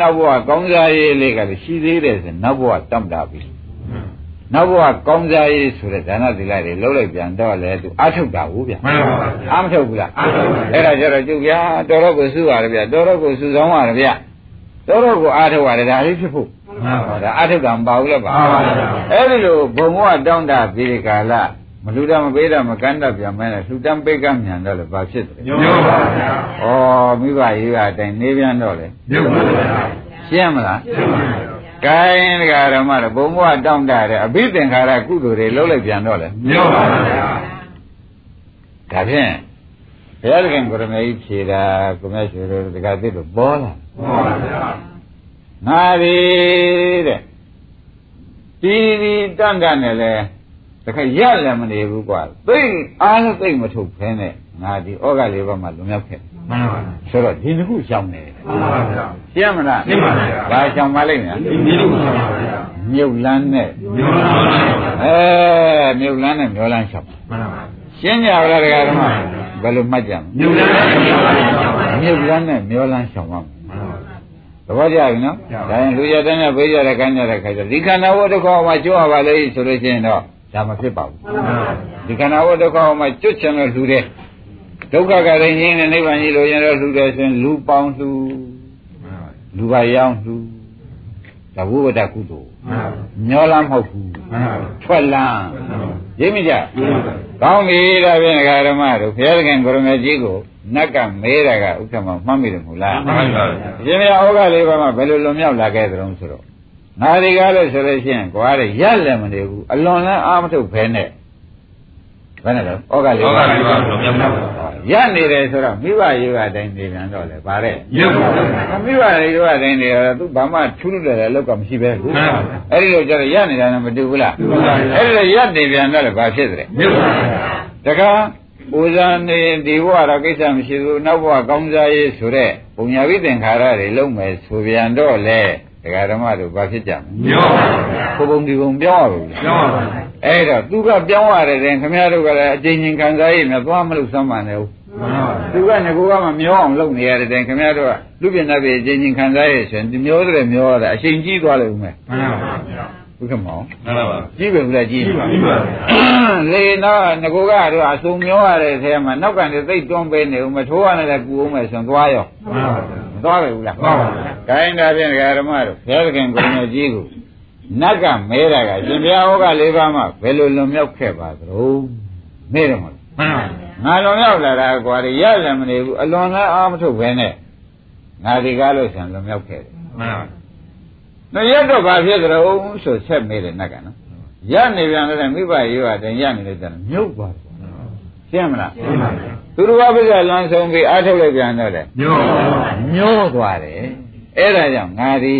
နောက်ဘဝကောင်းစားရေးလေးကလည်းရှိသေးတယ်ဆိုနောက်ဘဝတတ်တာပြီ နောက်ဘဝကောင်းစားရေးဆိုတဲ့ဒါနသီလတွေလှုပ်လိုက်ပြန်တော့လေသူအထုတ်တာဘူးဗျမှန်ပါဗျာအာမထုတ်ဘူးလားအားထုတ်ပါဗျာအဲ့ဒါကြတော့ကျုပ်ဗျာတော်တော့ကိုစုရတယ်ဗျတော်တော့ကိုစုဆောင်ရတယ်ဗျတော်တော့ကိုအားထုတ်ရတယ်ဒါလေးဖြစ်ဖို့မှန်ပါဒါအားထုတ်တာမပါဘူးလည်းပါပါပါဗျာအဲ့ဒီလိုဘုံဘဝတောင်းတပြီးဒီကာလမလူတာမပေးတာမကန့်တတ်ပြန်မဲနဲ့လှူတန်းပိတ်ကမြန်တော့လေဘာဖြစ်တယ်မြုပ်ပါဗျာဩမိဘရေးကအတိုင်းနေပြန်တော့လေမြုပ်ပါဗျာရှင်းမလားရှင်းပါဗျာ ကိုင်းဒကာဓမ္မတော့ဘုံဘဝတောင်းတတဲ့အဘိသင်္ခါရကုသိုလ်တွေလှုပ်လိုက်ပြန်တော့လေမြုပ်ပါဗျာဒါဖြင့်ဘုရားသခင်ကိုရမေကြီးဖြေတာကိုမြတ်ရှင်တို့ဒကာသစ်တို့ပေါ်လာမှန်ပါဗျာငါဒီတဲ့ဒီဒီတန်တန်နဲ့လဲတခါရက်လည်းမနေဘူးကွာသိအားလည်းသိမထုတ်ဖဲနဲ့ငါဒီဩဃလေးပါးမှလွန်မြောက်ခဲ့မှန်ပါဗျာဆိုတော့ဒီတစ်ခုရှောင်းနေတယ် မှန်ပါဗျာရှင်းမလားရှင်းပါဗျာဘာရှောင်းမလိုက်နဲ့ဒီလိုပါဗျာမြုပ်လန်းနဲ့မြုပ်ပါဗျာအဲမြုပ်လန်းနဲ့မျောလန်းရှောင်းမှန်ပါရှင်းကြပါလားတရားဓမ္မဘယ်လိုမှတ်ကြမမြုပ်လည်းမြုပ်ပါဗျာလဲမြုပ်လန်းနဲ့မျောလန်းရှောင်းပါမယ်မှန်ပါသဘောကျပြီနော်ကျပါဒါရင်လူရတဲ့နဲ့ဘေးရတဲ့ကမ်းရတဲ့ခါကျဒီခန္ဓာဝတ္တခေါမှာကျွတ်ရပါလေဆိုလို့ရှိရင်တော့ဒါမဖြစ်ပါဘူးမှန်ပါဒီခန္ဓာဝတ္တခေါမှာကျွတ်ချင်လို့လူတဲ့ ဒုက္ခကရင်ရင်းနဲ့နိဗ္ဗာန်ကြီးလိုရင်တော့လူတယ်ဆိုရင်လူပေါင်းလူလူပါရောင်းလူဒါဝိဝတ္တကုသိုလ်မှန်ပါမျောလမ်းမဟုတ်ဘူးမှန်ပါထွက်လမ်းရိပ်မိကြကောင်းပြီဒါဖြင့်ဒကာဓမ္မတို့ဘုရားသခင်ကိုရမေကြီးကိုနတ်ကမဲတာကဥက္ကမမှတ်မိတယ်မဟုတ်လားမှန်ပါဗျာအရှင်ဘုရားဩဃလေးပါးမှာဘယ်လိုလွန်မြောက်လာခဲ့သလဲဆိုတော့ငါဒီကားလို့ဆိုလို့ရှိရင်ကွာတဲ့ရက်လည်းမနေဘူးအလွန်လည်းအာမထုတ်ဖဲနဲ့ဘယ်နဲ့လဲဩဃလေးဩဃပါးလေးပါဘုရားမြတ်ပါ ရက်နေတယ်ဆိုတော့မိဘယောဂတိုင်းနေပြန်တော့လေဗါတဲ့မြုပ်ပါဗျာမိဘယောဂတိုင်းနေတော့သူဘာမှထူးထူးတယ်လည်းလောက်ကမရှိပဲဘူးမှန်ပါဗျာအဲ့ဒီလိုကျတော့ရက်နေတာနဲ့မတူဘူးလားတူပါဗျာအဲ့ဒီလိုရက်နေပြန်တော့လေဘာဖြစ်သလဲမြုပ်ပါဗျာတခါဦးဇာနေဒီဘဝတော့ကိစ္စမရှိဘူးနောက်ဘဝကောင်းစားရေးဆိုတဲ့ပုံညာဝိသင်္ခါရတွေလုံးမယ်ဆိုပြန်တော့လေ ဒကာဓမ္မတို့ဘာဖြစ်ကြမမြုပ်ပါဗျာလဲကိုပုံဒီပုံပြောင်းရပါဘူးကျောင်းပါဗျာအဲ့တော့သူကပြောင်းရတယ်တဲ့ခင်ဗျားတို့ကလည်းအကျဉ်းချင်းခံစားရည်နဲ့သွားမလို့စမ်းပါနဲ့ဟုတ်မှန်ပါသူကငကိုကမှမျောအောင်လုပ်နေရတဲ့တိုင်ခင်ဗျားတို့ကလူပြင်းတဲ့ပြေအကျဉ်းချင်းခံစားရည်ဆိုရင်ဒီမျောတယ်မျောရတယ်အချိန်ကြီးသွားလိမ့်မယ်မှန်ပါဗျာဘုခမောင်မှန်ပါဗျာကြီးပဲဘူးလားကြီးကြီးပါကြီးပါလေတော့ငကိုကတော့အစုံမျောရတဲ့အထဲမှာနောက်ကနေသိပ်တွန်းပေးနေဦးမထိုးရနဲ့လည်းကူအောင်မယ်ဆိုရင်သွားရောမှန်ပါဗျာမ သွားပဲဘူးလားမှန်ပါဗျာဂိုင်းတာဖြင့်ဓမ္မတို့ဘုရားသခင်ကိုယ်တော်ကြီးကိုနတ်ကမဲတာကရှင်ဘုရားဟောကလေးပါးမှဘယ်လိုလွန်မြောက်ခဲ့ပါသလဲမဲတယ်မဟုတ်မှန်ပါငါလွန်မြောက်လာတာကွာရရလည်းမနေဘူးအလွန်လည်းအားမထုတ်ဘဲနဲ့ငါဒီကားလို့ဆံလွန်မြောက်ခဲ့တယ်မှန်ပါ။နော်ရက်တော့ဘာဖြစ်ကြတော့ဆိုဆက်မေးတယ်နတ်ကနော်။ရနေပြန်လည်းမိဘရေးပါတယ်ရနေလို့ကျတော့မြုပ်သွားတယ်။ ရှင်းမလားရှင်းပါဗျာ။သူတို့ဘာဖြစ်ကြလွန်ဆုံးပြီးအားထုတ်လိုက်ပြန်တော့လေမြုပ်ပါဗျာညှိုးသွားတယ်။အဲ့ဒါကြောင့်ငါဒီ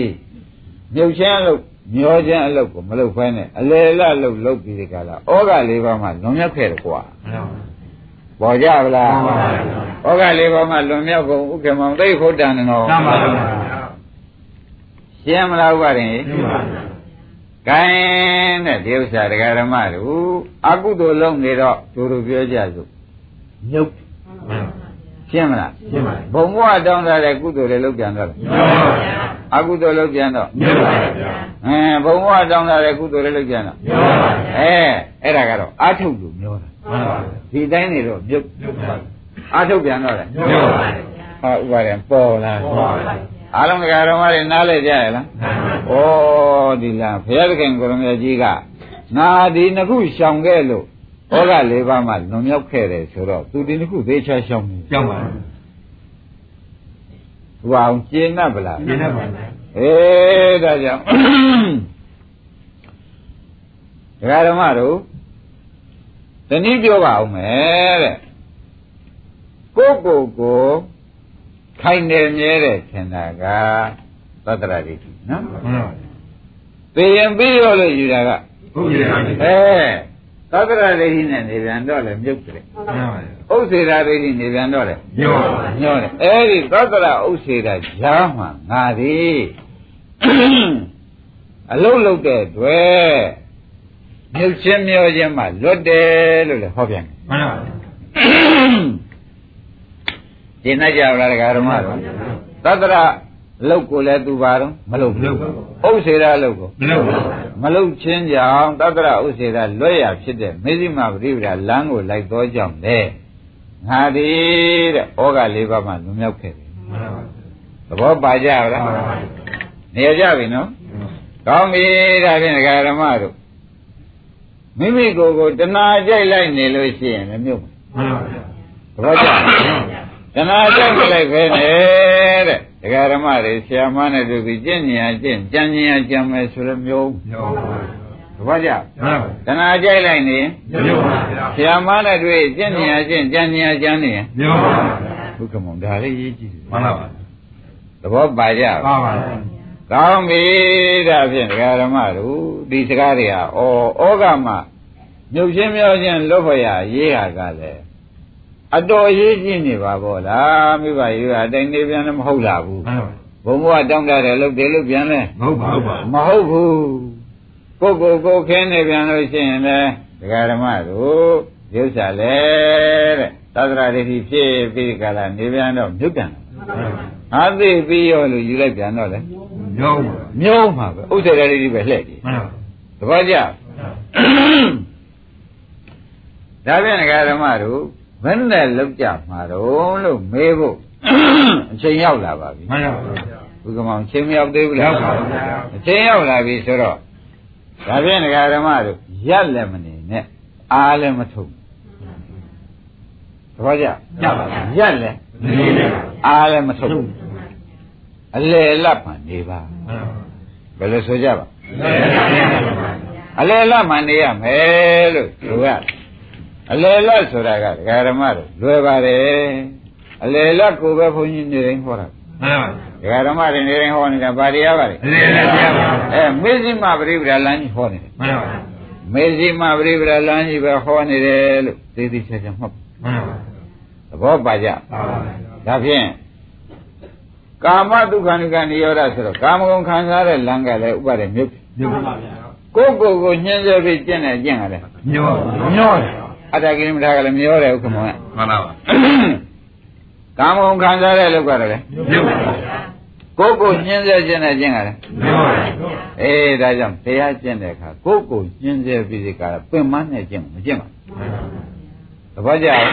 မြုပ်ချင်းအလုပ်မျောချင်းအလုပ်ကိုမလုပ်ဖဲနဲ့အလေလလုပ်လုပ်ပြီးဒီကလာဩဃလေးပါးမှလွန်မြောက်ခဲ့တယ်ကွာမှန်ပါ။ပေါ်ကြဗလား။ဩဃလေးပါးမှလွန်မြောက်ကုန်ဥက္ကမောင်သိဖို့တန်တယ်နော်မှန်ပါဗျာ။ရှင်းမလားဥပါရင်ရှင်းပါဗျာ ကဲတဲ့ဒီဥစ္စာတရားဓမ္မတို့အကုသိုလ်လုံးနေတော့သူတို့ပြောကြစို့မြုပ်မှန်ပါရှင်းမလားရှင်းပါဘုံဘဝတောင်းတဲ့ကုသိုလ်တွေလုပ်ပြန်တော့မြုပ်ပါဗျာအကုသိုလ်လုပ်ပြန်တော့မြုပ်ပါဗျာအဲဘုံဘဝတောင်းတဲ့ကုသိုလ်တွေလုပ်ပြန်တော့မြုပ်ပါဗျာအဲအဲ့ဒါကတော့အာထုတ်လို့ပြောတာမှန်ပါဒီတိုင်းနေတော့မြုပ်မြုပ်ပါအာထုတ်ပြန်တော့လေမြုပ်ပါဟာဥပါရင်ပေါ်လာပေါ်ပါဗျာ အားလုံးတရားဓမ္မတွေနားလဲကြရလားဩဒီလားဘုရားသခင်ကိုရမကြီးကငါဒီနှစ်ခုရှောင်ခဲ့လို့ဩဃလေးပါးမှလွန်မြောက်ခဲ့တယ်ဆိုတော့သူဒီနှစ်ခုသေးချာရှောင်နေကျောင်းပါဟိုအောင်ကျင်း납ဗလားရှင်းပါဗျာအေးဒါကြောင့်ဒကာဓမ္မတို့တနည်းပြောပါအောင်မယ်တဲ့ကိုယ့်ကိုယ်ကို ခိုင်နေမြဲတဲ့ထင်တာကသတ္တရဒိဋ္ဌိနော်မှန်ပါသိရင်ပြီးရောလို့ယူတာကဟုတ်ပြီဗျာအဲသတ္တရဒိဋ္ဌိနဲ့နေပြန်တော့လေမြုပ်တယ်မှန်ပါဗျာဥစ္စေရာဒိဋ္ဌိနေပြန်တော့လေညောပါဗျာညောတယ်အဲ့ဒီသတ္တရဥစ္စေရာဈာမှငါဒီအလုံးလုံးတဲ့တွေ့မြုပ်ချင်းမျောချင်းမှလွတ်တယ်လို့လည်းဟောပြန်တယ်မှန်ပါ ဗျာဒီနိုင်ကြလားဒကာဓမ္မတို့သတ္တရအလုတ်ကိုလည်းသူပါတော့မလုပ်မလုပ်ဘူးပါဘူးဥစ္စေရာအလုတ်ကိုမလုပ်ပါဘူးမလုတ်ချင်းကြောင့်သတ္တရဥစ္စေရာလွတ်ရဖြစ်တဲ့မေဇိမပရိပဒလမ်းကိုလိုက်သောကြောင့်လေငါဒီတဲ့ဩဃလေးပါးမှလွန်မြောက်ခဲ့တယ်မှန်ပါဗျာသဘောပါကြလားမှန်ပါဗျာနေကြပြီနော်ကောင်းပြီဒါဖြင့်ဒကာဓမ္မတို့မိမိကိုယ်ကိုတဏှာကြိုက်လိုက်နေလို့ရှိရင်လည်းမြုပ်မယ်မှန်ပါဗျာသဘောကျလား တဏှာကြိုက်လိုက်ပဲနဲ့တဲ့ဒကာဓမ္မတွေဆရာမနဲ့တို့ပြီးကျင့်ဉာဏ်ကျင့်ကြံဉာဏ်ကြံမယ်ဆိုလည်းမျိုးညောပါဗျာသဘောကျမှန်ပါတဏှာကြိုက်လိုက်နေရင်ညောပါဗျာဆရာမနဲ့တွေ့ကျင့်ဉာဏ်ကျင့်ကြံဉာဏ်ကြံနေရင်ညောပါဗျာဘုက္ကမောဒါလေးရေးကြည့်တယ်မှန်ပါဗျာသဘောပါကြပါပါဗျာကောင်းပြီဒါဖြင့်ဒကာဓမ္မတို့ဒီစကားတွေကဩဩဃမှာမြုပ်ချင်းမြောချင်းလွတ်ဖို့ရရေးဟာကလည်း အတော်ရေးကြည့်နေပါဗောလားမိဘရေးဟာအတိုင်းနေပြန်လည်းမဟုတ်လာဘူးမှန်ပါဘုံဘဝတောင်းတတယ်လို့တယ်လို့ပြန်လဲမဟုတ်ပါဘူးမဟုတ်ဘူးကိုယ်ကိုယ်ကိုယ်ခင်းနေပြန်လို့ရှိရင်လည်းဒကာဓမ္မတို့ရုပ်စာလေတဲ့သတ္တရာဒိဋ္ဌိဖြစ်ပြီးကြလားနေပြန်တော့မြုပ်ပြန်တယ်ဟာသိပြီးရောလို့ယူလိုက်ပြန်တော့လေညောပါမျိုးမှာပဲဥစ္စေရဒိဋ္ဌိပဲလှည့်တယ်မှန်ပါသဘောကျဒါဖြင့်ဒကာဓမ္မတို့ ဘယ်နဲ့လောက်ကြမှာတော့လို့မေးဖို့အချိန်ရောက်လာပါပြီမှန်ပါဗျာဘုကမောင်ချိန်မရောက်သေးဘူးလားရောက်ပါဘူးဗျာအချိန်ရောက်လာပြီဆိုတော့ဒါဖြင့်ဒကာဓမ္မတို့ရက်လည်းမနေနဲ့အားလည်းမထုတ်သဘောကျရပါဗျာရက်လည်းနေနေပါအားလည်းမထုတ်အလေလတ်မှနေပါမှန်ပါဘယ်လိုဆိုကြပါနေနေပါဗျာအလေလတ်မှနေရမယ်လို့ဆိုရ အလေလတ်ဆိုတာကဒကာဓမ္မတို့လွယ်ပါတယ်အလေလတ်ကိုပဲဘုန်းကြီးနေတိုင်းဟောတာမှန်ပါဒကာဓမ္မတွေနေတိုင်းဟောနေတာဗာတရားပါလေနေနေပါဗျာအဲမေဇိမပရိပဒလမ်းကြီးဟောနေတယ်မှန်ပါမေဇိမပရိပဒလမ်းကြီးပဲဟောနေတယ်လို့သေသေးချာချာမှတ်မှန်ပါသဘောပါကြပါပါဒါဖြင့်ကာမဒုက္ခနိကနိရောဓဆိုတော့ကာမဂုဏ်ခံစားတဲ့လမ်းကလည်းဥပါဒေမြုပ်ညောပါဗျာကိုယ့်ကိုယ်ကိုညှင်းဆဲပြီးကျင့်တယ်ကျင့်ရတယ်ညောမျောတယ် အတ္တကိရိမထာကလည်းမျောတယ်ဥက္ကမောကမှန်ပါပါကာမဂုဏ်ခံစားတဲ့လောက်ကလည်းညောပါဗျာကိုယ့်ကိုယ်ညှင်းဆဲကျင့်တယ်ကျင့်ရတယ်ညောပါအေးဒါကြောင့်တရားကျင့်တဲ့အခါကိုယ့်ကိုယ်ညှင်းဆဲပြီးဒီကရပင်မနဲ့ကျင့်မကျင့်ပါဘူးသဘောကျလား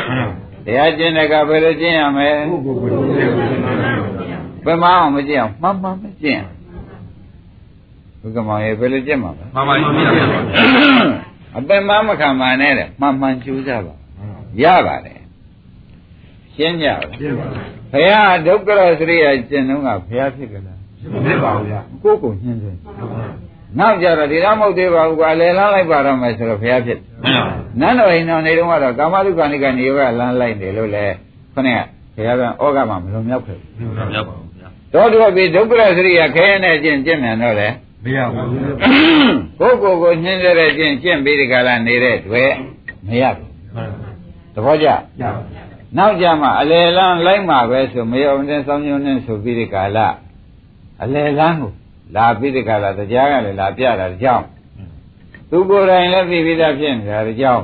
တရားကျင့်တဲ့အခါဘယ်လိုကျင့်ရမလဲကိုကိုကိုနေနေပါပင်မအောင်မကျင့်အောင်မှန်မှန်မကျင့်ဘုကမောင်ရေဘယ်လိုကျင့်မှာလဲမှန်ပါပြီဗျာ အပင်မမခံပါနဲ့တဲ့မှန်မှန်ကြိုးစားပါရပါတယ်ရှင်းကြပါပြပါဘုရားဒုက္ခရစရိယကျင့်တော့ကဘုရားဖြစ်ကြလားပြပါဗျာကိုယ့်ကိုညှင်းစေနောက်ကြတော့ဒီတော့မဟုတ်သေးပါဘူးကွာလဲလန်းလိုက်ပါတော့မယ်ဆိုတော့ဘုရားဖြစ်နန်းတော်အိမ်တော်နေတော့ကတော့ကာမတုခဏိကနေရောလန်းလိုက်တယ်လို့လေခொနဲ့ဘုရားကဩဃမှာမလွန်မြောက်ခဲ့ဘူးမှန်ပါပါဗျာတော့တော့ပြီဒုက္ခရစရိယခဲနဲ့ကျင့်ကျင့်မြန်တော့လေ မရဘူးကိုယ့်ကိုယ်ကိုညှင်းစေတဲ့ကျင့်ကျင့်ပြီးဒီကလာနေတဲ့တွေ့မရဘူးသဘောကျရပါနောက်ကြမှာအလေလန်းလိုက်မှာပဲဆိုမယောနဲ့စောင်းညွန်းနဲ့ဆိုပြီးဒီကလာအလေလန်းကိုလာပြီးဒီကလာတရားကလည်းလာပြတာကြောင်းသူကိုယ်တိုင်လည်းပြီးပြီးသားဖြစ်နေတာကြောင်း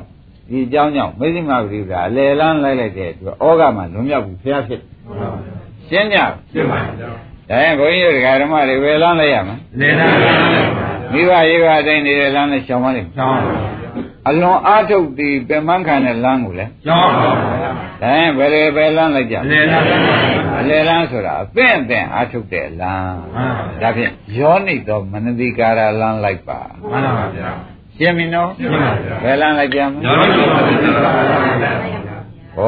ဒီကြောင်းကြောင့်မေဇိမဂရိကအလေလန်းလိုက်လိုက်တဲ့သူဩဃမှာလွန်မြောက်ပြီးဖျားဖြစ်ရှင်းကြပြပါဗျာ ဒါရင်ဘုန်းကြီးတို့ဓမ္မတွေပဲလန်းလိုက်ရမယ်နေနေပါမိဘရေးပါတိုင်းနေတဲ့လမ်းနဲ့ရှောင်ပါလိမ့်မယ်ကျောင်းအလွန်အားထုတ်ပြီးပင်မခံတဲ့လမ်းကိုလည်းကျောင်းပါဗျာဒါရင်ဘယ်လိုပဲလမ်းလိုက်ကြနေနေပါအလေလန်းဆိုတာအသင့်အသင့်အားထုတ်တဲ့လမ်းမှန်ပါဒါဖြင့်ယောနိသောမနတိကာရလမ်းလိုက်ပါမှန်ပါဗျာရှင်းပြီနော်ရှင်းပါဗျာဘယ်လမ်းလိုက်ကြမလဲရောင်းလို့ပါဗျာ ဩ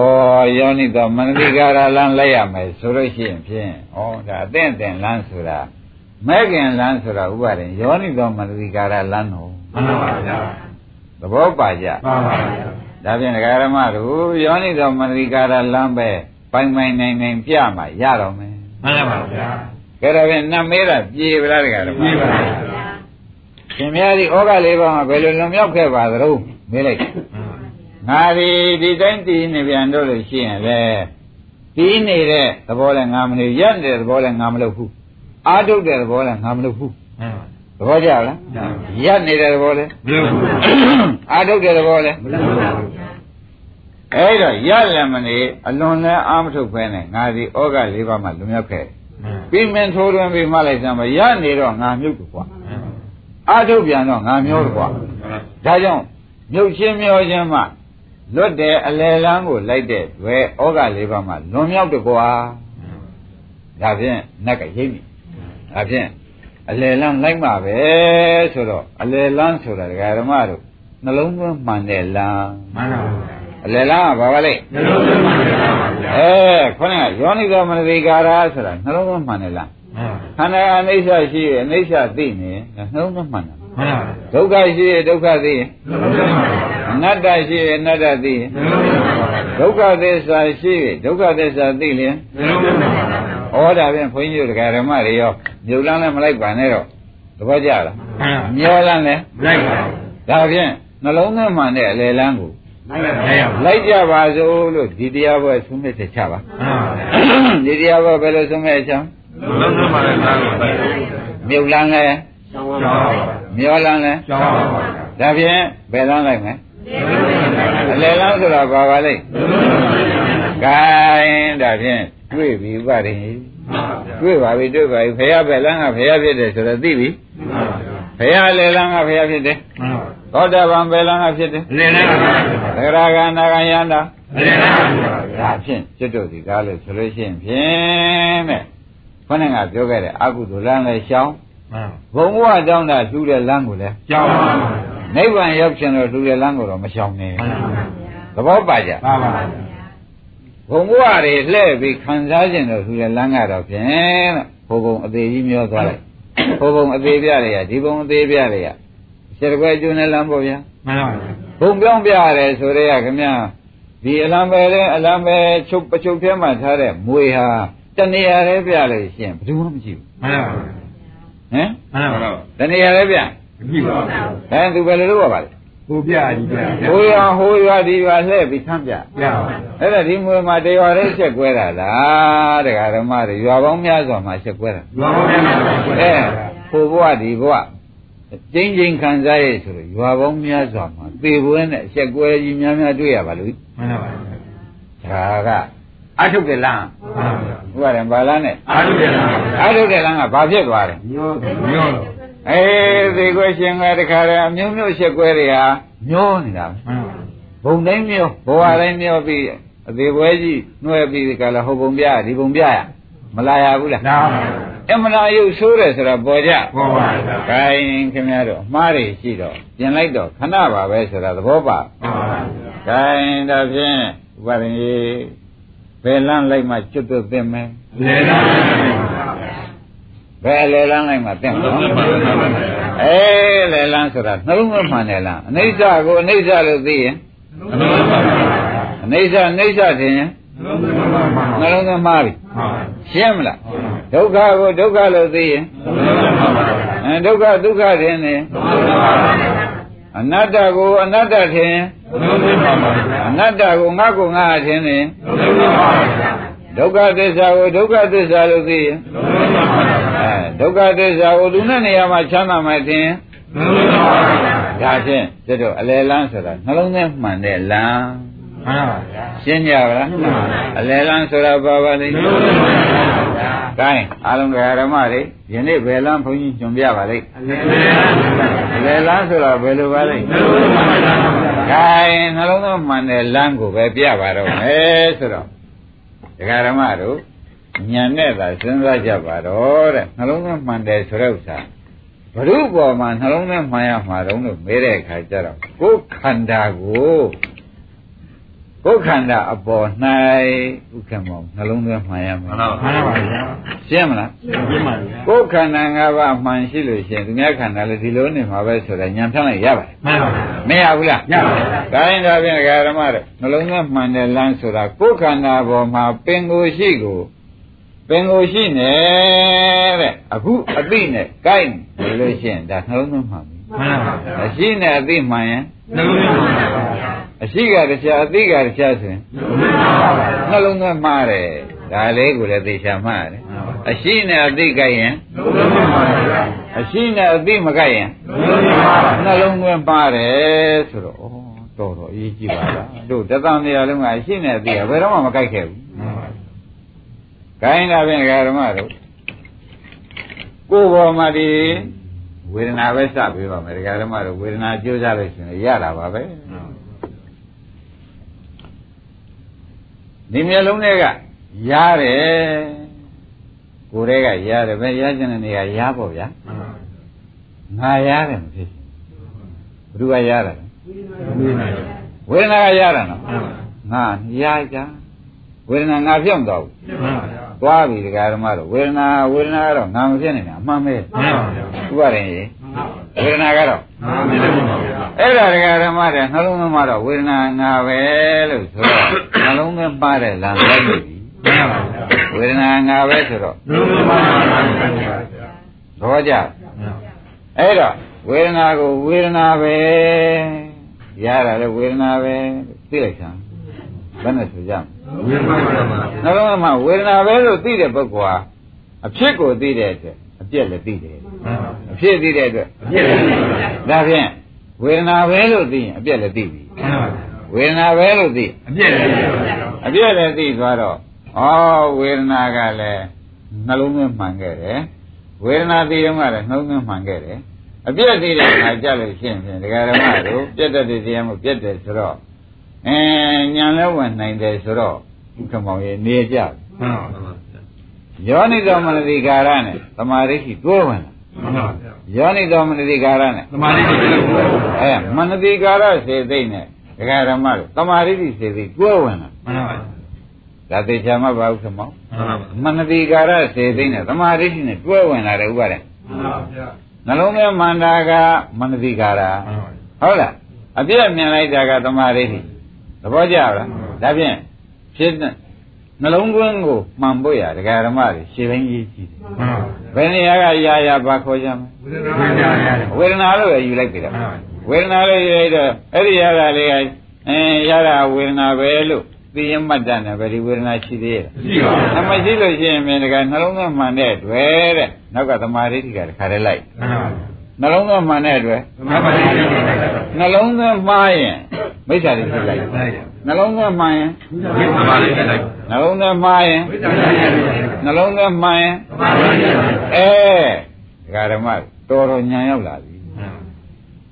ယောနိသောမနတိကာရလမ်းလိုက်ရမယ်ဆိုလို့ရှိရင်ဖြင့်ဩဒါအသင့်အသင့်လမ်းဆိုတာမဲခင်လမ်းဆိုတာဥပါရင်ယောနိသောမနတိကာရလမ်းတော်မှန်ပါဗျာသဘောပါကြပါပါဗျာဒါဖြင့်ဒကာရမတို့ယောနိသောမနတိကာရလမ်းပဲပိုင်ပိုင်နိုင်နိုင်ပြမှရတော့မယ်မှန်ပါဗျာကဲဒါဖြင့်နတ်မေးတာပြေပါလားဒကာရမပြပါဗျာရှင်များဒီဩဃလေးပါးမှာဘယ်လိုလွန်မြောက်ခဲ့ပါသလဲမေးလိုက် ငါဒီဒီတိုင်းတည်နေပြန်တော့လို့ရှိရင်လေတည်နေတဲ့သဘောလည်းငါမနေရက်နေတဲ့သဘောလည်းငါမလုပ်ဘူးအာထုတ်တဲ့သဘောလည်းငါမလုပ်ဘူးသဘောကျလားရက်နေတဲ့သဘောလည်းမလုပ်ဘူးအာထုတ်တဲ့သဘောလည်းမလုပ်ပါဘူးအဲ့တော့ရက်လည်းမနေအလွန်လည်းအာမထုတ်ဖဲနဲ့ငါဒီဩဃလေးပါးမှလွန်မြောက်ခဲ့ပြီးမင်းထိုးတွင်ပြီးမှလိုက်စမ်းမရက်နေတော့ငါမြုပ်တယ်ကွာအာထုတ်ပြန်တော့ငါမျောတယ်ကွာဒါကြောင့်မြုပ်ချင်းမျောချင်းမှ လွတ်တဲ့အလယ်လန်းကိုလိုက်တဲ့ဝဲဩဃလေးပါးမှလွန်မြောက်တကွာဒါဖြင့်နက်ကရိမ့်ပြီဒါဖြင့်အလယ်လန်းလိုက်မှပဲဆိုတော့အလယ်လန်းဆိုတာဒကာဓမ္မတို့နှလုံးသွင်းမှန်တဲ့လန်းမှန်ပါဘူးအလယ်လန်းကဘာပါလဲနှလုံးသွင်းမှန်တယ်ပါဗျာအဲခေါင်းကယောနိသောမနတိကာရဆိုတာနှလုံးသွင်းမှန်တဲ့လန်းခန္ဓာအနိစ္စရှိရဲ့အနိစ္စသိနေနှလုံးသွင်းမှန်တယ် မှန်ပါဘူးဒုက္ခရှိရဲ့ဒုက္ခသိရင်နှလုံးသွင်းမှန်တယ်အနတ္တရှိရဲ့အနတ္တသိရင်နှလုံးသွင်းမှန်ပါဗျာဒုက္ခသစ္စာရှိရဲ့ဒုက္ခသစ္စာသိလျင်နှလုံးသွင်းမှန်ပါဗျာဩဒါဖြင့်ဘုန်းကြီးတို့တရားဓမ္မတွေရောမြုပ်လန်းလည်းမလိုက်ပါနဲ့တော့သဘောကျလားမှန်ပါမျောလန်းလည်းမလိုက်ပါဘူးဒါဖြင့်နှလုံးသွင်းမှန်တဲ့အလေလန်းကိုလိုက်ပါလိုက်ပါလိုက်ကြပါစို့လို့ဒီတရားပွဲဆုံးဖြတ်ချက်ချပါမှန်ပါဗျာဒီတရားပွဲဘယ်လိုဆုံးဖြတ်ချမ်းလုံးလုံးပါတဲ့သားကိုတိုက်တယ်မြုပ်လန်းလည်းကျောင်းပါဗျာ မျောလန်းလည်းကျောင်းပါဗျာဒါဖြင့်ဘယ်လန်းလိုက်မလဲအလေလန်းဆိုတာဘာပါလိမ့်ဂိုင်းဒါဖြင့်တွေ့ပြီဥပါရင်တွေ့ပါပြီတွေ့ပါပြီဖရာပဲလန်းကဖရာဖြစ်တယ်ဆိုတော့သိပြီဖရာလေလန်းကဖရာဖြစ်တယ်သောတာပန်ပဲလန်းကဖြစ်တယ်လေလန်းပါဗျာသဂရဂနာဂယန္တာလေလန်းပါဗျာဒါဖြင့်ကျွတ်တို့ဒီကားလို့ဆိုလို့ရှိရင်ဖြင့်တဲ့ခொနဲ့ကပြောခဲ့တဲ့အကုသိုလ်လန်းလည်းရှောင်း ဘုံဘဝတောင်းတာလှူတဲ့လန်းကိုလည်းကျောင်းပါဗျာနိဗ္ဗာန်ရောက်ခြင်းလို့လှူတဲ့လန်းကိုတော့မရှောင်နဲ့မှန်ပါဗျာသဘောပါကြပါပါဘုံဘဝတွေလှည့်ပြီးခံစားခြင်းလို့လှူတဲ့လမ်းကတော့ဖြင့်ဘုံဘုံအသေးကြီးမျောသွားလိုက်ဘုံဘုံအသေးပြရရဒီဘုံအသေးပြရရစရကွဲကျွန်းနဲ့လမ်းပေါ့ဗျာမှန်ပါဗျာဘုံပြောင်းပြရတယ်ဆိုရဲခင်ဗျာဒီအလံပဲတဲ့အလံပဲချုပ်ပချုပ်ပြဲမှထားတဲ့မွေဟာတဏှာရဲပြလို့ရှိရင်ဘယ်သူမှမရှိဘူးမှန်ပါဗျာ ဟမ်မှန်ပါဗျာတဏှာရဲပြမရှိပါဘူးအဲသူပဲလို့ရပါလေဟိုပြကြီးပြဟိုရဟိုရဒီရလှည့်ပြီးဆမ်းပြပြပါဗျာအဲ့ဒါဒီမွေမှာတရားရဲချက်ကွဲတာလားတရားဓမ္မတွေရွာပေါင်းများစွာမှာချက်ကွဲတာဘာလို့လဲပါအဲဟိုဘဝဒီဘဝကျင်းချင်းခံစားရဆိုတော့ရွာပေါင်းများစွာမှာသေပွဲနဲ့အချက်ကွဲကြီးများများတွေ့ရပါလို့မှန်ပါဗျာဒါက အထုတ်တဲ့လမ်းမှန်ပါဗျာဥပါရင်ဘာလမ်းနဲ့အားထုတ်တယ်လားအထုတ်တဲ့လမ်းကဘာဖြစ်သွားလဲညောညောလို့အေးသေကွဲရှင်ကတခါတည်းအမျိုးမျိုးချက်ကွဲတွေဟာမျောနေတာမှန်ပါဘုံတိုင်းမျောဘဝတိုင်းမျောပြီးအသေးပွဲကြီးနှွဲပြီးဒီကလာဟိုဘုံပြဒီဘုံပြရမလာရဘူးလားနားအမှန်တရားရုပ်ဆိုးတယ်ဆိုတာပေါ်ကြပေါ်ပါဗျာ။ခိုင်းခင်ဗျားတို့အမှားတွေရှိတော့ပြင်လိုက်တော့ခဏပါပဲဆိုတာသဘောပါပေါ်ပါဗျာ။ခိုင်းဒါဖြင့်ဥပါရင်ကြီး ဘယ်လန်းလိုက်မှကျွတ်သွတ်သိမ့်မယ်လေလန်းပါဗျာ။ဘယ်အလေလန်းလိုက်မှသိမ့်မလုံးလဲလုံးပါတဲ့သားကို။အေးလေလန်းဆိုတာနှလုံးသွင်းမှန်တယ်လား။အနိစ္စကိုအနိစ္စလို့သိရင်လုံးလုံးပါတဲ့သားအနိစ္စအနိစ္စထင်ရင်လုံးလုံးပါပါနှလုံးသွင်းမှားပြီမှန်ပါ။ရှင်းမလား။ဒုက္ခကိုဒုက္ခလို့သိရင်လုံးလုံးပါပါအဲဒုက္ခဒုက္ခထင်တယ်လုံးလုံးပါပါအနတ္တကိုအနတ္တထင်ရင်လုံးလုံးပါပါ အနတ္တကိုငါကိုငါအထင်နေလုံးလုံးပါပါဒုက္ခသစ္စာကိုဒုက္ခသစ္စာလို့သိရင်လုံးလုံးပါပါအဲဒုက္ခသစ္စာကိုလူနဲ့နေရာမှာချမ်းသာမှထင်လုံးလုံးပါပါဒါဖြင့်ကျွတ်တော့အလယ်လန်းဆိုတာနှလုံးထဲမှန်တဲ့လမ်းမှန်ပါဗျာရှင်းကြပါလားအလယ်လန်းဆိုတာဘာပါလဲလုံးလုံးပါပါကဲအားလုံးကဓမ္မတွေယနေ့ဘယ်လန်းဘုန်းကြီးညွန်ပြပါလိမ့်အလယ်လန်းဆိုတာဘယ်လိုပါလိမ့်လုံးလုံးပါ ပါကဲနှလုံးသားမှန်တဲ့လမ်းကိုပဲပြပါတော့မယ်ဆိုတော့ဒကာဓမ္မတို့ညံနဲ့သာစဉ်းစားကြပါတော့တဲ့နှလုံးသားမှန်တယ်ဆိုတဲ့ဥစ္စာဘ ᱹ ပေါ်မှာနှလုံးသားမှန်ရမှာတော့လို့မေးတဲ့အခါကျတော့ကိုယ်ခန္ဓာကို ကိုယ်ခန္ဓာအပေါ်၌ဥက္ကမောနှလုံးသားမှန်ရမှာမှန်ပါမှန်ပါဗျာရှင်းမလားပြင်းပါဗျာကိုယ်ခန္ဓာ၅ပါးအမှန်ရှိလို့ရှိရင်သူများခန္ဓာလည်းဒီလိုနေမှာပဲဆိုတာညံဖြန့်လိုက်ရပါတယ်မှန်ပါဗျာမရဘူးလားရပါဗျာဒါရင်ဒါဖြင့်ဒကာဓမ္မတို့နှလုံးသားမှန်တဲ့လမ်းဆိုတာကိုယ်ခန္ဓာပေါ်မှာပင်ကိုယ်ရှိကိုပင်ကိုယ်ရှိနေတဲ့အခုအသိနဲ့ကိုက်နေလို့ရှိရင်ဒါနှလုံးသားမှန်ပြီ မှန်ပါဗျာအရှိနဲ့အသိမှန်ရင်နှလုံးသွင်းပါဗျာအရှိကတရားအသိကတရားဆိုရင်နှလုံးသွင်းပါဗျာနှလုံးသွင်းမှားတယ်ဒါလေးကိုလည်းသိချာမှားတယ်အရှိနဲ့အသိကြိုက်ရင်နှလုံးသွင်းပါဗျာအရှိနဲ့အသိမကြိုက်ရင်နှလုံးသွင်းပါဗျာနှလုံးသွင်းပါတယ်ဆိုတော့ဩတော်တော်အရေးကြီးပါလားတို့တသံတရားလုံးကအရှိနဲ့အသိကဘယ်တော့မှမကြိုက်ခဲ့ဘူးဂိုင်းတာဖြင့်ဓမ္မတို့ကိုယ်ပေါ်မှာဒီ ဝေဒနာပဲစပေးပါမယ်ဓမ္မတို့ဝေဒနာကြိုးစားလို့ရှိရင်ရတာပါပဲဒီမျက်လုံးတွေကရတယ်ကိုယ်တွေကရတယ်ပဲရကျင်တဲ့နေရာရပေါ့ဗျာငါရတယ်မဖြစ်ဘူးဘယ်သူကရတာလဲဝေဒနာကရတာနော်ငါရကြဝေဒနာငါပြောင်းတော့ဘူး သွားပြီဒကာဓမ္မတို့ဝေဒနာဝေဒနာကတော့ငါမဖြစ်နိုင်တာအမှန်ပဲဥပါရင်ရေဝေဒနာကတော့အဲ့ဒါဒကာဓမ္မတွေနှလုံးသွင်းမှတော့ဝေဒနာငါပဲလို့ဆိုတော့နှလုံးသွင်းပါတဲ့လမ်းလိုက်ပြီဝေဒနာငါပဲဆိုတော့သဘောကျအဲ့တော့ဝေဒနာကိုဝေဒနာပဲရတာလေဝေဒနာပဲသိလိုက်စမ်းဘယ်နဲ့ဆိုကြမလဲ နှလုံးသွင်းမှဝေဒနာပဲလို့သိတဲ့ပုဂ္ဂိုလ်ဟာအဖြစ်ကိုသိတဲ့အတွက်အပြက်လည်းသိတယ်အဖြစ်သိတဲ့အတွက်ဒါဖြင့်ဝေဒနာပဲလို့သိရင်အပြက်လည်းသိပြီဝေဒနာပဲလို့သိအပြည့်လည်းအပြည့်လည်းသိသွားတော့ဩဝေဒနာကလည်းနှလုံးသွင်းမှန်ခဲ့တယ်ဝေဒနာသိတော့ကလည်းနှလုံးသွင်းမှန်ခဲ့တယ်အပြည့်သိတဲ့အခါကြလို့ရှိရင်ဖြင့်ဒကာဓမ္မတို့ပြတ်တတ်တဲ့တရားမှုပြတ်တယ်ဆိုတော့ အဲညာလည်းဝင်နိုင်တယ်ဆိုတော့ဥက္ကမောင်ရေနေကြပြီမှန်ပါဗျာယောနိတော်မနတိကာရနဲ့သမာဓိရှိတွဲဝင်လာမှန်ပါဗျာယောနိတော်မနတိကာရနဲ့သမာဓိရှိတယ်ဘုရားအဲမနတိကာရစေသိမ့်နဲ့ဒကာဓမ္မတို့သမာဓိရှိစေသိတွဲဝင်လာမှန်ပါဗျာဒါသေချာမှပါဥက္ကမောင်မှန်ပါဗျာမနတိကာရစေသိမ့်နဲ့သမာဓိရှိနဲ့တွဲဝင်လာတယ်ဥပါတဲ့မှန်ပါဗျာနှလုံးထဲမန္တာကမနတိကာရမှန်ပါဗျာဟုတ်လားအပြည့်မြင်လိုက်တာကသမာဓိရှိ သဘောကျလားဒါဖြင့်ဖြစ်တဲ့နှလုံးသွင်းကိုမှန်ဖို့ရဒကာဓမ္မတွေရှင်းတိုင်းရေးကြည့်တယ်မှန်ပါဘယ်နေရာကရာရာပါခေါ်ကြမလဲဝိညာဉ်ရတယ်ဝေဒနာလို့ပဲယူလိုက်ပြီလားမှန်ပါဝေဒနာလို့ယူလိုက်တော့အဲ့ဒီရတာလေးကအဲရတာဝေဒနာပဲလို့သိရင်မှတ်တတ်တယ်ဗေဒီဝေဒနာရှိသေးရဲ့ရှိပါဘူးအမရှိလို့ရှိရင်မြင်တကနှလုံးသွင်းမှန်တဲ့အတွက်တဲ့နောက်ကသမာဓိတိကတခါတည်းလိုက်မှန်ပါ နှလုံးသွင်းမှန်တဲ့အတွက်သမာဓိရှိတယ်နှလုံးသွင်းမှားရင်မိစ္ဆာတိဖြစ်လိုက်နှလုံးသွင်းမှန်ရင်ဝိသမာဓိရှိတယ်နှလုံးသွင်းမှားရင်ဝိသမာဓိရှိတယ်နှလုံးသွင်းမှန်ရင်သမာဓိရှိတယ်အဲဒကာဓမ္မတော်တော်ညာရောက်လာပြီ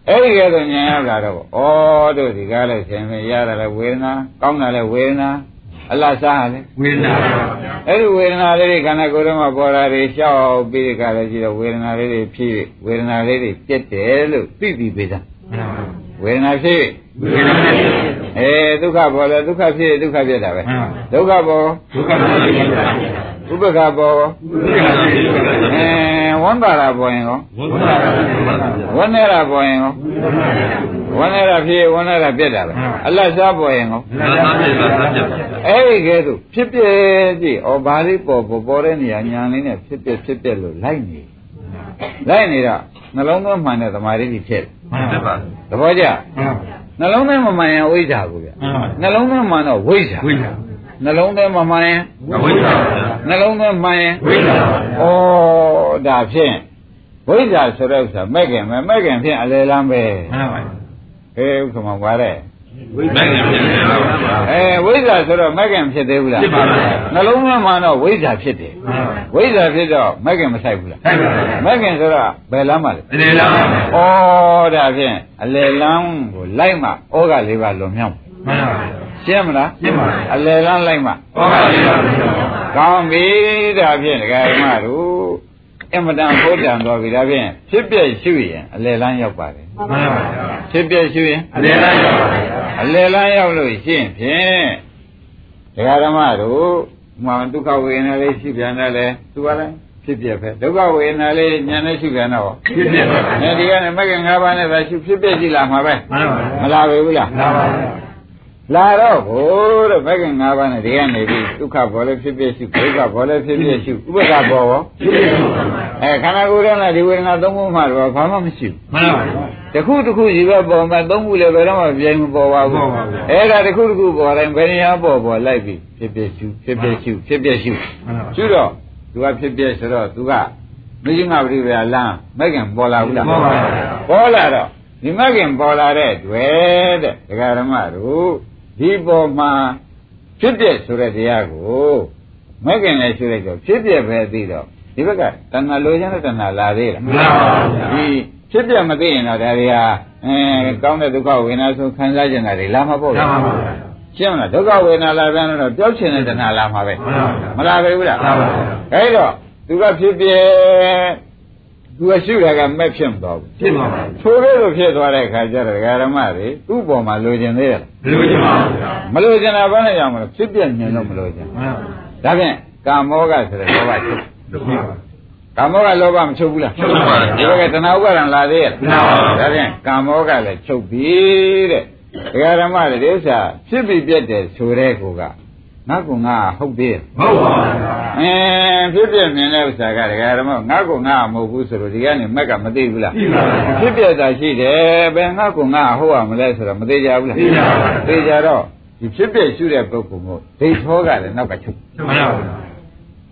အဲ့ဒီကဲဆိုဉာဏ်ရောက်လာတော့ဩတို့ဒီကားလဲရှင်မရတာလဲဝေဒနာကောင်းတာလဲဝေဒနာ အလတ်စားလဲဝေဒနာအဲ့ဒီဝေဒနာလေးတွေခန္ဓာကိုယ်ထဲမှာပေါ်လာတွေရှောက်ပြီးဒီကားလဲကြည့်တော့ဝေဒနာလေးတွေဖြစ်ဝေဒနာလေးတွေပြက်တယ်လို့သိပြီးပေးတာဝေဒနာဖြစ်ဝေဒနာရှိတယ်အဲဒုက္ခပေါ်လဲဒုက္ခဖြစ်ဒုက္ခဖြစ်တာပဲဒုက္ခပေါ်ဒုက္ခမရှိဘူးဥပ္ပခါပေါ်ဒုက္ခမရှိဘူးအဲ ဝမ်းပါတာပေါ်ရင်ရောဝိသမာဓိရှိတယ်ဝမ်းနေတာပေါ်ရင်ရောဝမ်းနေတာဖြစ်ဝမ်းနေတာပြက်တာပဲအလတ်စားပေါ်ရင်ရောသာသာပြည့်သာသာပြည့်ပါဗျာအဲ့ဒီကဲသို့ဖြစ်ပြကြည့်ဩဘာလေးပေါ်ပေါ်ပေါ်တဲ့နေရာညာလေးနဲ့ဖြစ်ပြဖြစ်ပြလို့လိုက်နေလိုက်နေတော့နှလုံးသွင်းမှန်တဲ့သမာဓိကြီးဖြစ်တယ်ပြည့်ပါသဘောကျနှလုံးသွင်းမမှန်ရင်ဝိဇ္ဇာကိုဗျနှလုံးသွင်းမှန်တော့ဝိဇ္ဇာဝိဇ္ဇာနှလုံးသွင်းမမှန်ရင်အဝိဇ္ဇာပါဗျာ နှလုံးသွင်းမှန်ရင်ဝိဇ္ဇာဩဒါဖြင့်ဝိဇ္ဇာဆိုတဲ့ဥစ္စာမဲ့ခင်မဲ့မဲ့ခင်ဖြင့်အလေလမ်းပဲမှန်ပါဟေးဥက္ကမပါတဲ့မဂ္ဂင်ဖြစ်နေတာပါဗျာအဲဝိဇ္ဇာဆိုတော့မဲ့ခင်ဖြစ်သေးဘူးလားဖြစ်ပါဗျာနှလုံးသွင်းမှန်တော့ဝိဇ္ဇာဖြစ်တယ်မှန်ပါဝိဇ္ဇာဖြစ်တော့မက်ကင်မဆိုင်ဘူးလားဆိုင်ပါဗျာမက်ကင်ဆိုတော့ဘယ်လမ်းမှလဲအလေလားဩဒါဖြင့်အလယ်လမ်းကိုလိုက်မှဩဃလေးပါလွန်မြောက်မှန်ပါရှင်းမလားရှင်းပါပြီအလယ်လမ်းလိုက်မှဟောပါလိမ့်မယ် ကောင်းပြီဒါဖြင့်ဒကာဓမ္မတို့အင်မတန်ဘုဒ္ဓံတော်ပြီဒါဖြင့်ဖြစ်ပြရှုရင်အလယ်လမ်းရောက်ပါတယ်မှန်ပါဗျာဖြစ်ပြရှုရင်အလေလားရောက်ပါဗျာအလယ်လမ်းရောက်လို့ရှင်းဖြင့်ဒကာဓမ္မတို့ဥမာဒုက္ခဝေဒနာလေးရှိပြန်တယ်လေသူကလည်းဖြစ်ပြပဲဒုက္ခဝေဒနာလေးဉာဏ်နဲ့ရှိပြန်တော့ဖြစ်ဖြစ်ပါ။အဲဒီကနေမကငါးပါးနဲ့သာရှုဖြစ်ပြကြည့်လာမှာပဲမှန်ပါ။မလာပဲဘူးလားမှန်ပါဗျာ။ဒ လာတော့ဘိုးတဲ့ဘက်က၅ပါးနဲ့ဒီကနေပြီးဒုက္ခဘောလည်းဖြစ်ဖြစ်ရှုဒုက္ခဘောလည်းဖြစ်ဖြစ်ရှုဥပက္ခဘောရောအဲခန္ဓာကိုယ်ထဲမှာဒီဝေဒနာသုံးခုမှတော့ဘာမှမရှိဘူးမှန်ပါဗျာတခုတခုရှိပဲပေါ်မှာသုံးခုလည်းဘယ်တော့မှပြိုင်မပေါ်ပါဘူးအဲ့ဒါတခုတခုပေါ်တိုင်းဘယ်နေရာပေါ်ပေါ်လိုက်ပြီးဖြစ်ဖြစ်ရှုဖြစ်ဖြစ်ရှုဖြစ်ဖြစ်ရှုမှန်ပါရှုတော့သူကဖြစ်ဖြစ်ဆိုတော့သူကမရှိငါပရိပယလမ်းမကင်ပေါ်လာဘူးလားမှန်ပါဗျာပေါ်လာတော့ဒီမကင်ပေါ်လာတဲ့တွေ့တဲ့ဒကာရမတို့ ဒီပေါ်မှာဖြစ်ဖြစ်ဆိုတဲ့တရားကိုမကင်လည်းရှုလိုက်တော့ဖြစ်ဖြစ်ပဲသိတော့ဒီဘက်ကတဏှာလိုချင်တဲ့တဏှာလာသေးလားမှန်ပါဗျာဒီဖြစ်ပြမသိရင်တော့ဒါတွေဟာအဲကောင်းတဲ့ဒုက္ခဝေဒနာဆိုခံစားကျင်တာတွေလာမှာပေါ့မှန်ပါဗျာရှင်းမလားဒုက္ခဝေဒနာလာပြန်တော့ပျောက်ချင်တဲ့တဏှာလာမှာပဲမှန်ပါဗျာမလာပဲဘူးလားမှန်ပါဗျာအဲ့တော့သူကဖြစ်ပြ သူကရှုတာကမဲ့ဖြစ်မသွားဘူးဖြစ်ပါဗျာထိုလိုလိုဖြစ်သွားတဲ့အခါကျတော့ဒကာရမတွေသူ့ပေါ်မှာလိုချင်သေးတယ်လူကြီးပါဗျာမလိုချင်တာဘာနဲ့ကြောင့်မလို့ဖြစ်ပြမြင်လို့မလိုချင်မှန်ပါဒါဖြင့်ကာမောကဆိုတဲ့လောဘချုပ်လူကြီးပါကာမောကလောဘမချုပ်ဘူးလားချုပ်ပါဗျာဒီဘက်ကတဏှာဥပါဒံလာသေးရဲ့မှန်ပါဗျာဒါဖြင့်ကာမောကလည်းချုပ်ပြီတဲ့ဒကာရမတွေဒီဥစ္စာဖြစ်ပြီးပြတ်တယ်ဆိုတဲ့ကောက ငါကငါဟုတ်သေးရဲ့ဟုတ်ပါဗျာအင်းဖြစ်ပြမြင်တဲ့ဥစ္စာကဒကာရမငါကငါမဟုတ်ဘူးဆိုတော့ဒီကနေမက်ကမသိဘူးလားသိပါဗျာဖြစ်ပြတာရှိတယ်ဘယ်ငါကငါဟုတ်ရမလဲဆိုတော့မသိကြဘူးလားသိပါဗျာသိကြတော့ဒီဖြစ်ပြရှုတဲ့ပုဂ္ဂိုလ်မို့ဒိဋ္ဌောကလည်းနောက်ကချုပ်မှန်ပါဗျာ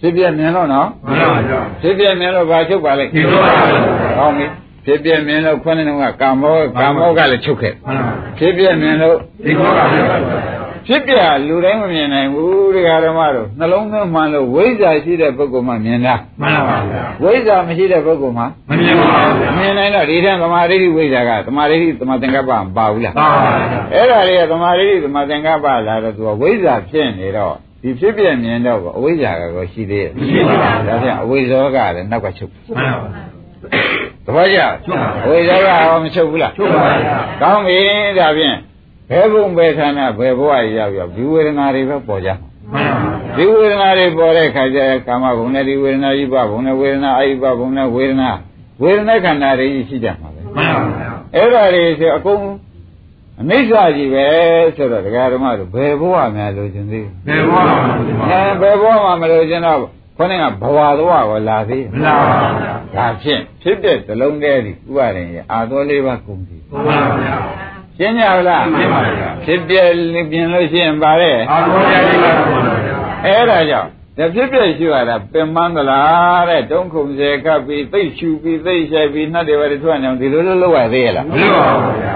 ဖြစ်ပြမြင်လို့နော်မှန်ပါဗျာဖြစ်ပြမြင်လို့ဘာချုပ်ပါလဲဒီတော့ပါဗျာကောင်းပြီဖြစ်ပြမြင်လို့ခုနကကာမောကာမောကလည်းချုပ်ခဲ့မှန်ပါဖြစ်ပြမြင်လို့ဒီတော့ပါဗျာ ဖြစ်ပြလူတိုင်းမမြင်နိုင်ဘူးတရားဓမ္မတို့နှလုံးသွင်းမှန်လို့ဝိဇ္ဇာရှိတဲ့ပုဂ္ဂိုလ်မှမြင်တာမှန်ပါဗျာဝိဇ္ဇာမရှိတဲ့ပုဂ္ဂိုလ်မှမမြင်ပါဗျာမမြင်နိုင်တော့ဒီထက်သမာဓိဋ္ဌိဝိဇ္ဇာကသမာဓိဋ္ဌိသမာသင်္ကပ္ပမပါဘူးလားပါပါဗျာအဲ့ဒါတွေကသမာဓိဋ္ဌိသမာသင်္ကပ္ပလာတော့သူကဝိဇ္ဇာဖြစ်နေတော့ဒီဖြစ်ပြမြင်တော့အဝိဇ္ဇာကတော့ရှိသေးရဲ့ရှိပါဘူးဒါဖြင့်အဝိဇ္ဇောကလည်းနောက်ကချုပ်မှန်ပါဗျာသဘောကျချုပ်ပါအဝိဇ္ဇောကဟောမချုပ်ဘူးလားချုပ်ပါဗျာကောင်းပြီဒါဖြင့် ဘယ်ဘုံဘယ်ဌာနဘယ်ဘဝရောက်ရောက်ဒီဝေဒနာတွေပဲပေါ်ကြမှာမှန်ပါဗျာဒီဝေဒနာတွေပေါ်တဲ့ခါကျကာမဘုံနဲ့ဒီဝေဒနာဤပဘုံနဲ့ဝေဒနာအာယပဘုံနဲ့ဝေဒနာဝေဒနာခန္ဓာတွေရှိကြမှာပဲမှန်ပါဗျာအဲ့ဒါတွေဆိုအကုန်အနိစ္စကြီးပဲဆိုတော့ဒကာဓမ္မတို့ဘယ်ဘဝများလိုချင်သေးဘယ်ဘောမှာဒီမှာအဲဘယ်ဘဝမှာမလိုချင်တော့ခေါင်းကဘဝသွားကိုလာသေးမလားပါဗျာဒါဖြင့်ဖြစ်တဲ့ဇလုံးတည်းဒီဥပါရင်ရဲ့အာသောလေးပါကုန်ပြီမှန်ပါဗျာ ရှင်းကြလားရှင်းပါဗျာဖြစ်ပြပြင်လို့ရှိရင်ပါတဲ့အာရောရည်ပါတော့ဗျာအဲ့ဒါကြောင့်ဒါဖြစ်ပြရှိရတာပင်မန်းသလားတဲ့တုံးခုံစေကပ်ပြီးသိတ်ရှူပြီးသိတ်ရှိုက်ပြီးနှတ်တွေပါထွက်နေအောင်ဒီလိုလိုလုပ်ရသေးရဲ့လားမလို့ပါဘူးဗျာ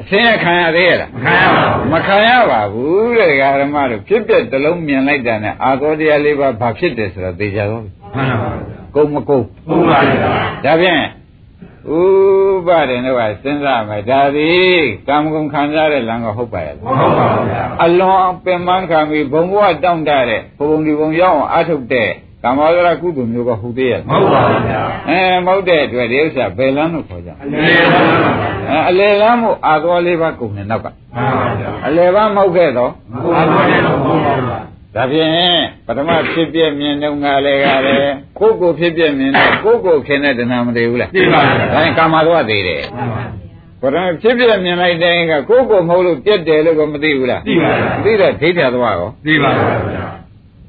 အစင်းရခံရသေးရဲ့လားခံရပါဘူးမခံရပါဘူးတဲ့ဓမ္မတို့ဖြစ်ပြတစ်လုံးမြင်လိုက်တာနဲ့အာသောတရားလေးပါဘာဖြစ်တယ်ဆိုတော့သိကြတော့မှန်ပါဗျာကုန်းမကုန်းဟုတ်ပါဗျာဒါဖြင့် ဥပါရင်တော့စဉ်းစားမယ်ဒါသည်ကာမဂုဏ်ခံစားတဲ့လမ်းကဟုတ်ပါရဲ့လားဟုတ်ပါဗျာအလွန်ပင်ပန်းခံပြီးဘုံဘဝတောင့်တတဲ့ဘုံဒီဘုံရောက်အောင်အထုတ်တဲ့ကာမဝရကုသိုလ်မျိုးကဟုတ်သေးရဲ့ဟုတ်ပါဗျာအဲမဟုတ်တဲ့အတွက်ဒီဥစ္စာဘယ်လမ်းလို့ခေါ်ကြအနေနဲ့ပါဗျာအဲအလေလမ်းမို့အာသွားလေးပါကုန်တယ်နောက်ကမှန်ပါဗျာအလေပါမဟုတ်ခဲ့တော့အာရောရည်တော့ဟုတ်ပါဗျာ ဒါဖြင့်ပထမဖြစ်ပြမြင်တော့ငါလည်းကလည်းကိုယ့်ကိုယ်ဖြစ်ပြမြင်တော့ကိုယ့်ကိုယ်ခင်တဲ့တဏှာမတည်ဘူးလားသိပါဗျာဒါရင်ကာမတော့သေးတယ်မှန်ပါဘယ်တော့ဖြစ်ပြမြင်လိုက်တဲ့ကကိုယ့်ကိုယ်မဟုတ်လို့ပြက်တယ်လို့ကမသိဘူးလားသိပါဗျာသိတဲ့ဒိဋ္ဌာသွားရောသိပါဗျာ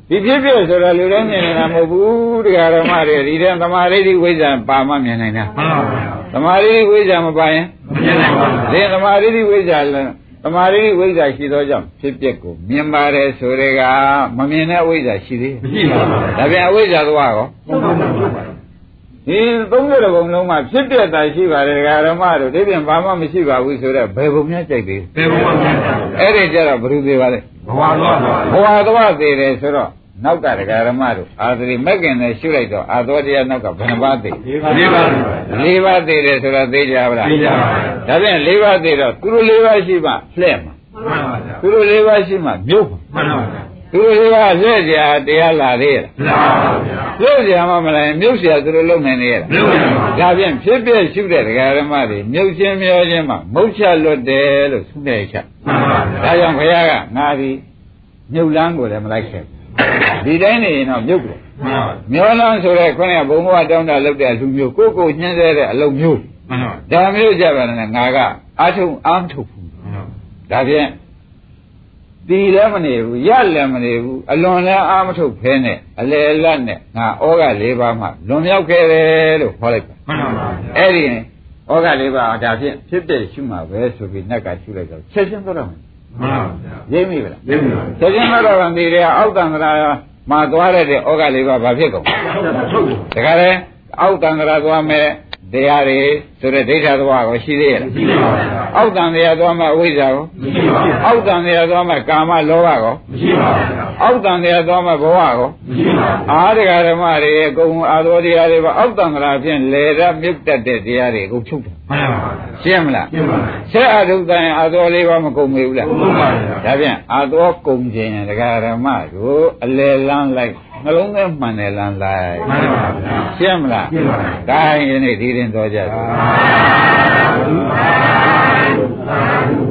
ဒီဖြစ်ပြဆိုတာလူတိုင်းမြင်နေတာမဟုတ်ဘူးတရားဓမ္မတွေဒီတဲ့သမာဓိဋ္ဌိဝိဇ္ဇာပါမှမြင်နိုင်တာမှန်ပါဗျာသမာဓိဋ္ဌိဝိဇ္ဇာမပါရင်မမြင်နိုင်ပါဘူးဒီသမာဓိဋ္ဌိဝိဇ္ဇာလည်း သမာဓိဋ္ဌိဝိဇ္ဇာရှိသောကြောင့်ဖြစ်ပျက်ကိုမြင်ပါတယ်ဆိုတဲ့ကမမြင်တဲ့အဝိဇ္ဇာရှိသေးမရှိပါဘူးဒါပြန်အဝိဇ္ဇာသွားရောဟုတ်ပါဘူးဒီ30ဘုံလုံးမှာဖြစ်ပျက်တာရှိပါတယ်ဒကာဓမ္မတို့ဒီပြန်ဘာမှမရှိပါဘူးဆိုတော့ဘယ်ဘုံများကြိုက်သေးဘယ်ဘုံမှာမြင်ပါလဲအဲ့ဒီကြတော့ဘယ်သူသေးပါလဲဘဝတော့ပါဘဝသွားသေးတယ်ဆိုတော့ နောက်ကဒကာဓမ္မတို့အာသတိမက်ကင်နဲ့ရှုလိုက်တော့အာသောတရားနောက်ကဘယ်နှပါးသေး ဒီပါဒီပါ ၄ပါးသေးတယ်ဆိုတော့သိကြပါလား သိကြပါပါ ဒါပြန်၄ပါးသေးတော့သူတို့၄ပါးရှိမှလှဲ့မှာ မှန်ပါဗျာ သူတို့၄ပါးရှိမှမြုပ်မှာ မှန်ပါဗျာ သူတို့၄ပါးလှဲ့ကြတရားလာသေးရဲ့ လာပါဗျာ လှဲ့ကြမှမလားမြုပ်เสียသူတို့လုံနိုင်နေရဲ့ မလို့ရပါ ဒါပြန်ဖြစ်ပြရှုတဲ့ဒကာဓမ္မတွေမြုပ်ချင်းမျောချင်းမှမုတ်ချလွတ်တယ်လို့သူတဲ့ချက် မှန်ပါဗျာ ဒါကြောင့်ဘုရားကငါဒီမြုပ်လန်းကိုလည်းမလိုက်ခဲ့ဘူး ဒီတိုင်းနေရင်တော့မြုပ်တယ်မှန်ပါမျောလန်းဆိုတဲ့ခေါင်းကဘုံဘဝတောင်းတာလုပ်တဲ့လူမျိုးကိုယ့်ကိုယ်ညှင်းစေတဲ့အလုပ်မျိုးမှန်ပါဒါမျိုးကြပါနဲ့ငါကအာထုံအာမထုတ်ဘူးဒါဖြင့်တီလည်းမနေဘူးရလည်းမနေဘူးအလွန်လည်းအာမထုတ်ဖဲနဲ့အလေလတ်နဲ့ငါဩဃ၄ပါးမှလွန်မြောက်ခဲ့တယ်လို့ခေါ်လိုက်ပါမှန်ပါဗျာအဲ့ဒီဩဃ၄ပါးဒါဖြင့်ဖြစ်တဲ့ရှုမှာပဲဆိုပြီးနတ်ကရှုလိုက်တော့ချက်ချင်းတော့ မယ်မှန်ပါဗျာရိပ်မိဗလားရင်းပါချက်ချင်းတော့ဗန်ဒီတွေအောက်တန်တရာမှာသွားရတဲ့ဩဃ၄ပါးဘာဖြစ်ကုန်ထုတ်တခါလေအောက်တန်တရာသွားမယ် တရားတွေဆိုတဲ့ဒိဋ္ဌသဘောကိုရှိသေးရဲ့လားရှိပါဗျာအောက်တန်တရားသွားမှအဝိဇ္ဇာကိုမရှိပါဘူးအောက်တန်တရားသွားမှကာမလောဘကိုမရှိပါဗျာအောက်တန်တရားသွားမှဘဝကိုမရှိပါဘူးအာရဂဓမ္မတွေအကုန်အာသောတရားတွေပါအောက်တန်တရာဖြင့်လေရမြုပ်တတ်တဲ့တရားတွေအကုန်ချုပ်တယ်မှန်ပါဗျာရှင်းမလားရှင်းပါဗျာဆက်အထုတန်အာသောလေးပါမကုန်မေဘူးလားကုန်ပါဗျာဒါဖြင့်အာသောကုန်ခြင်းဒကာဓမ္မတို့အလေလန်းလိုက် နှလုံးထဲမှန်တယ်လန်းလိုက်မှန်ပါဗျာရှင်းမလားရှင်းပါဗျာဒါရင်ဒီရင်တော်ကြတယ်သာဓုသာဓုသာဓု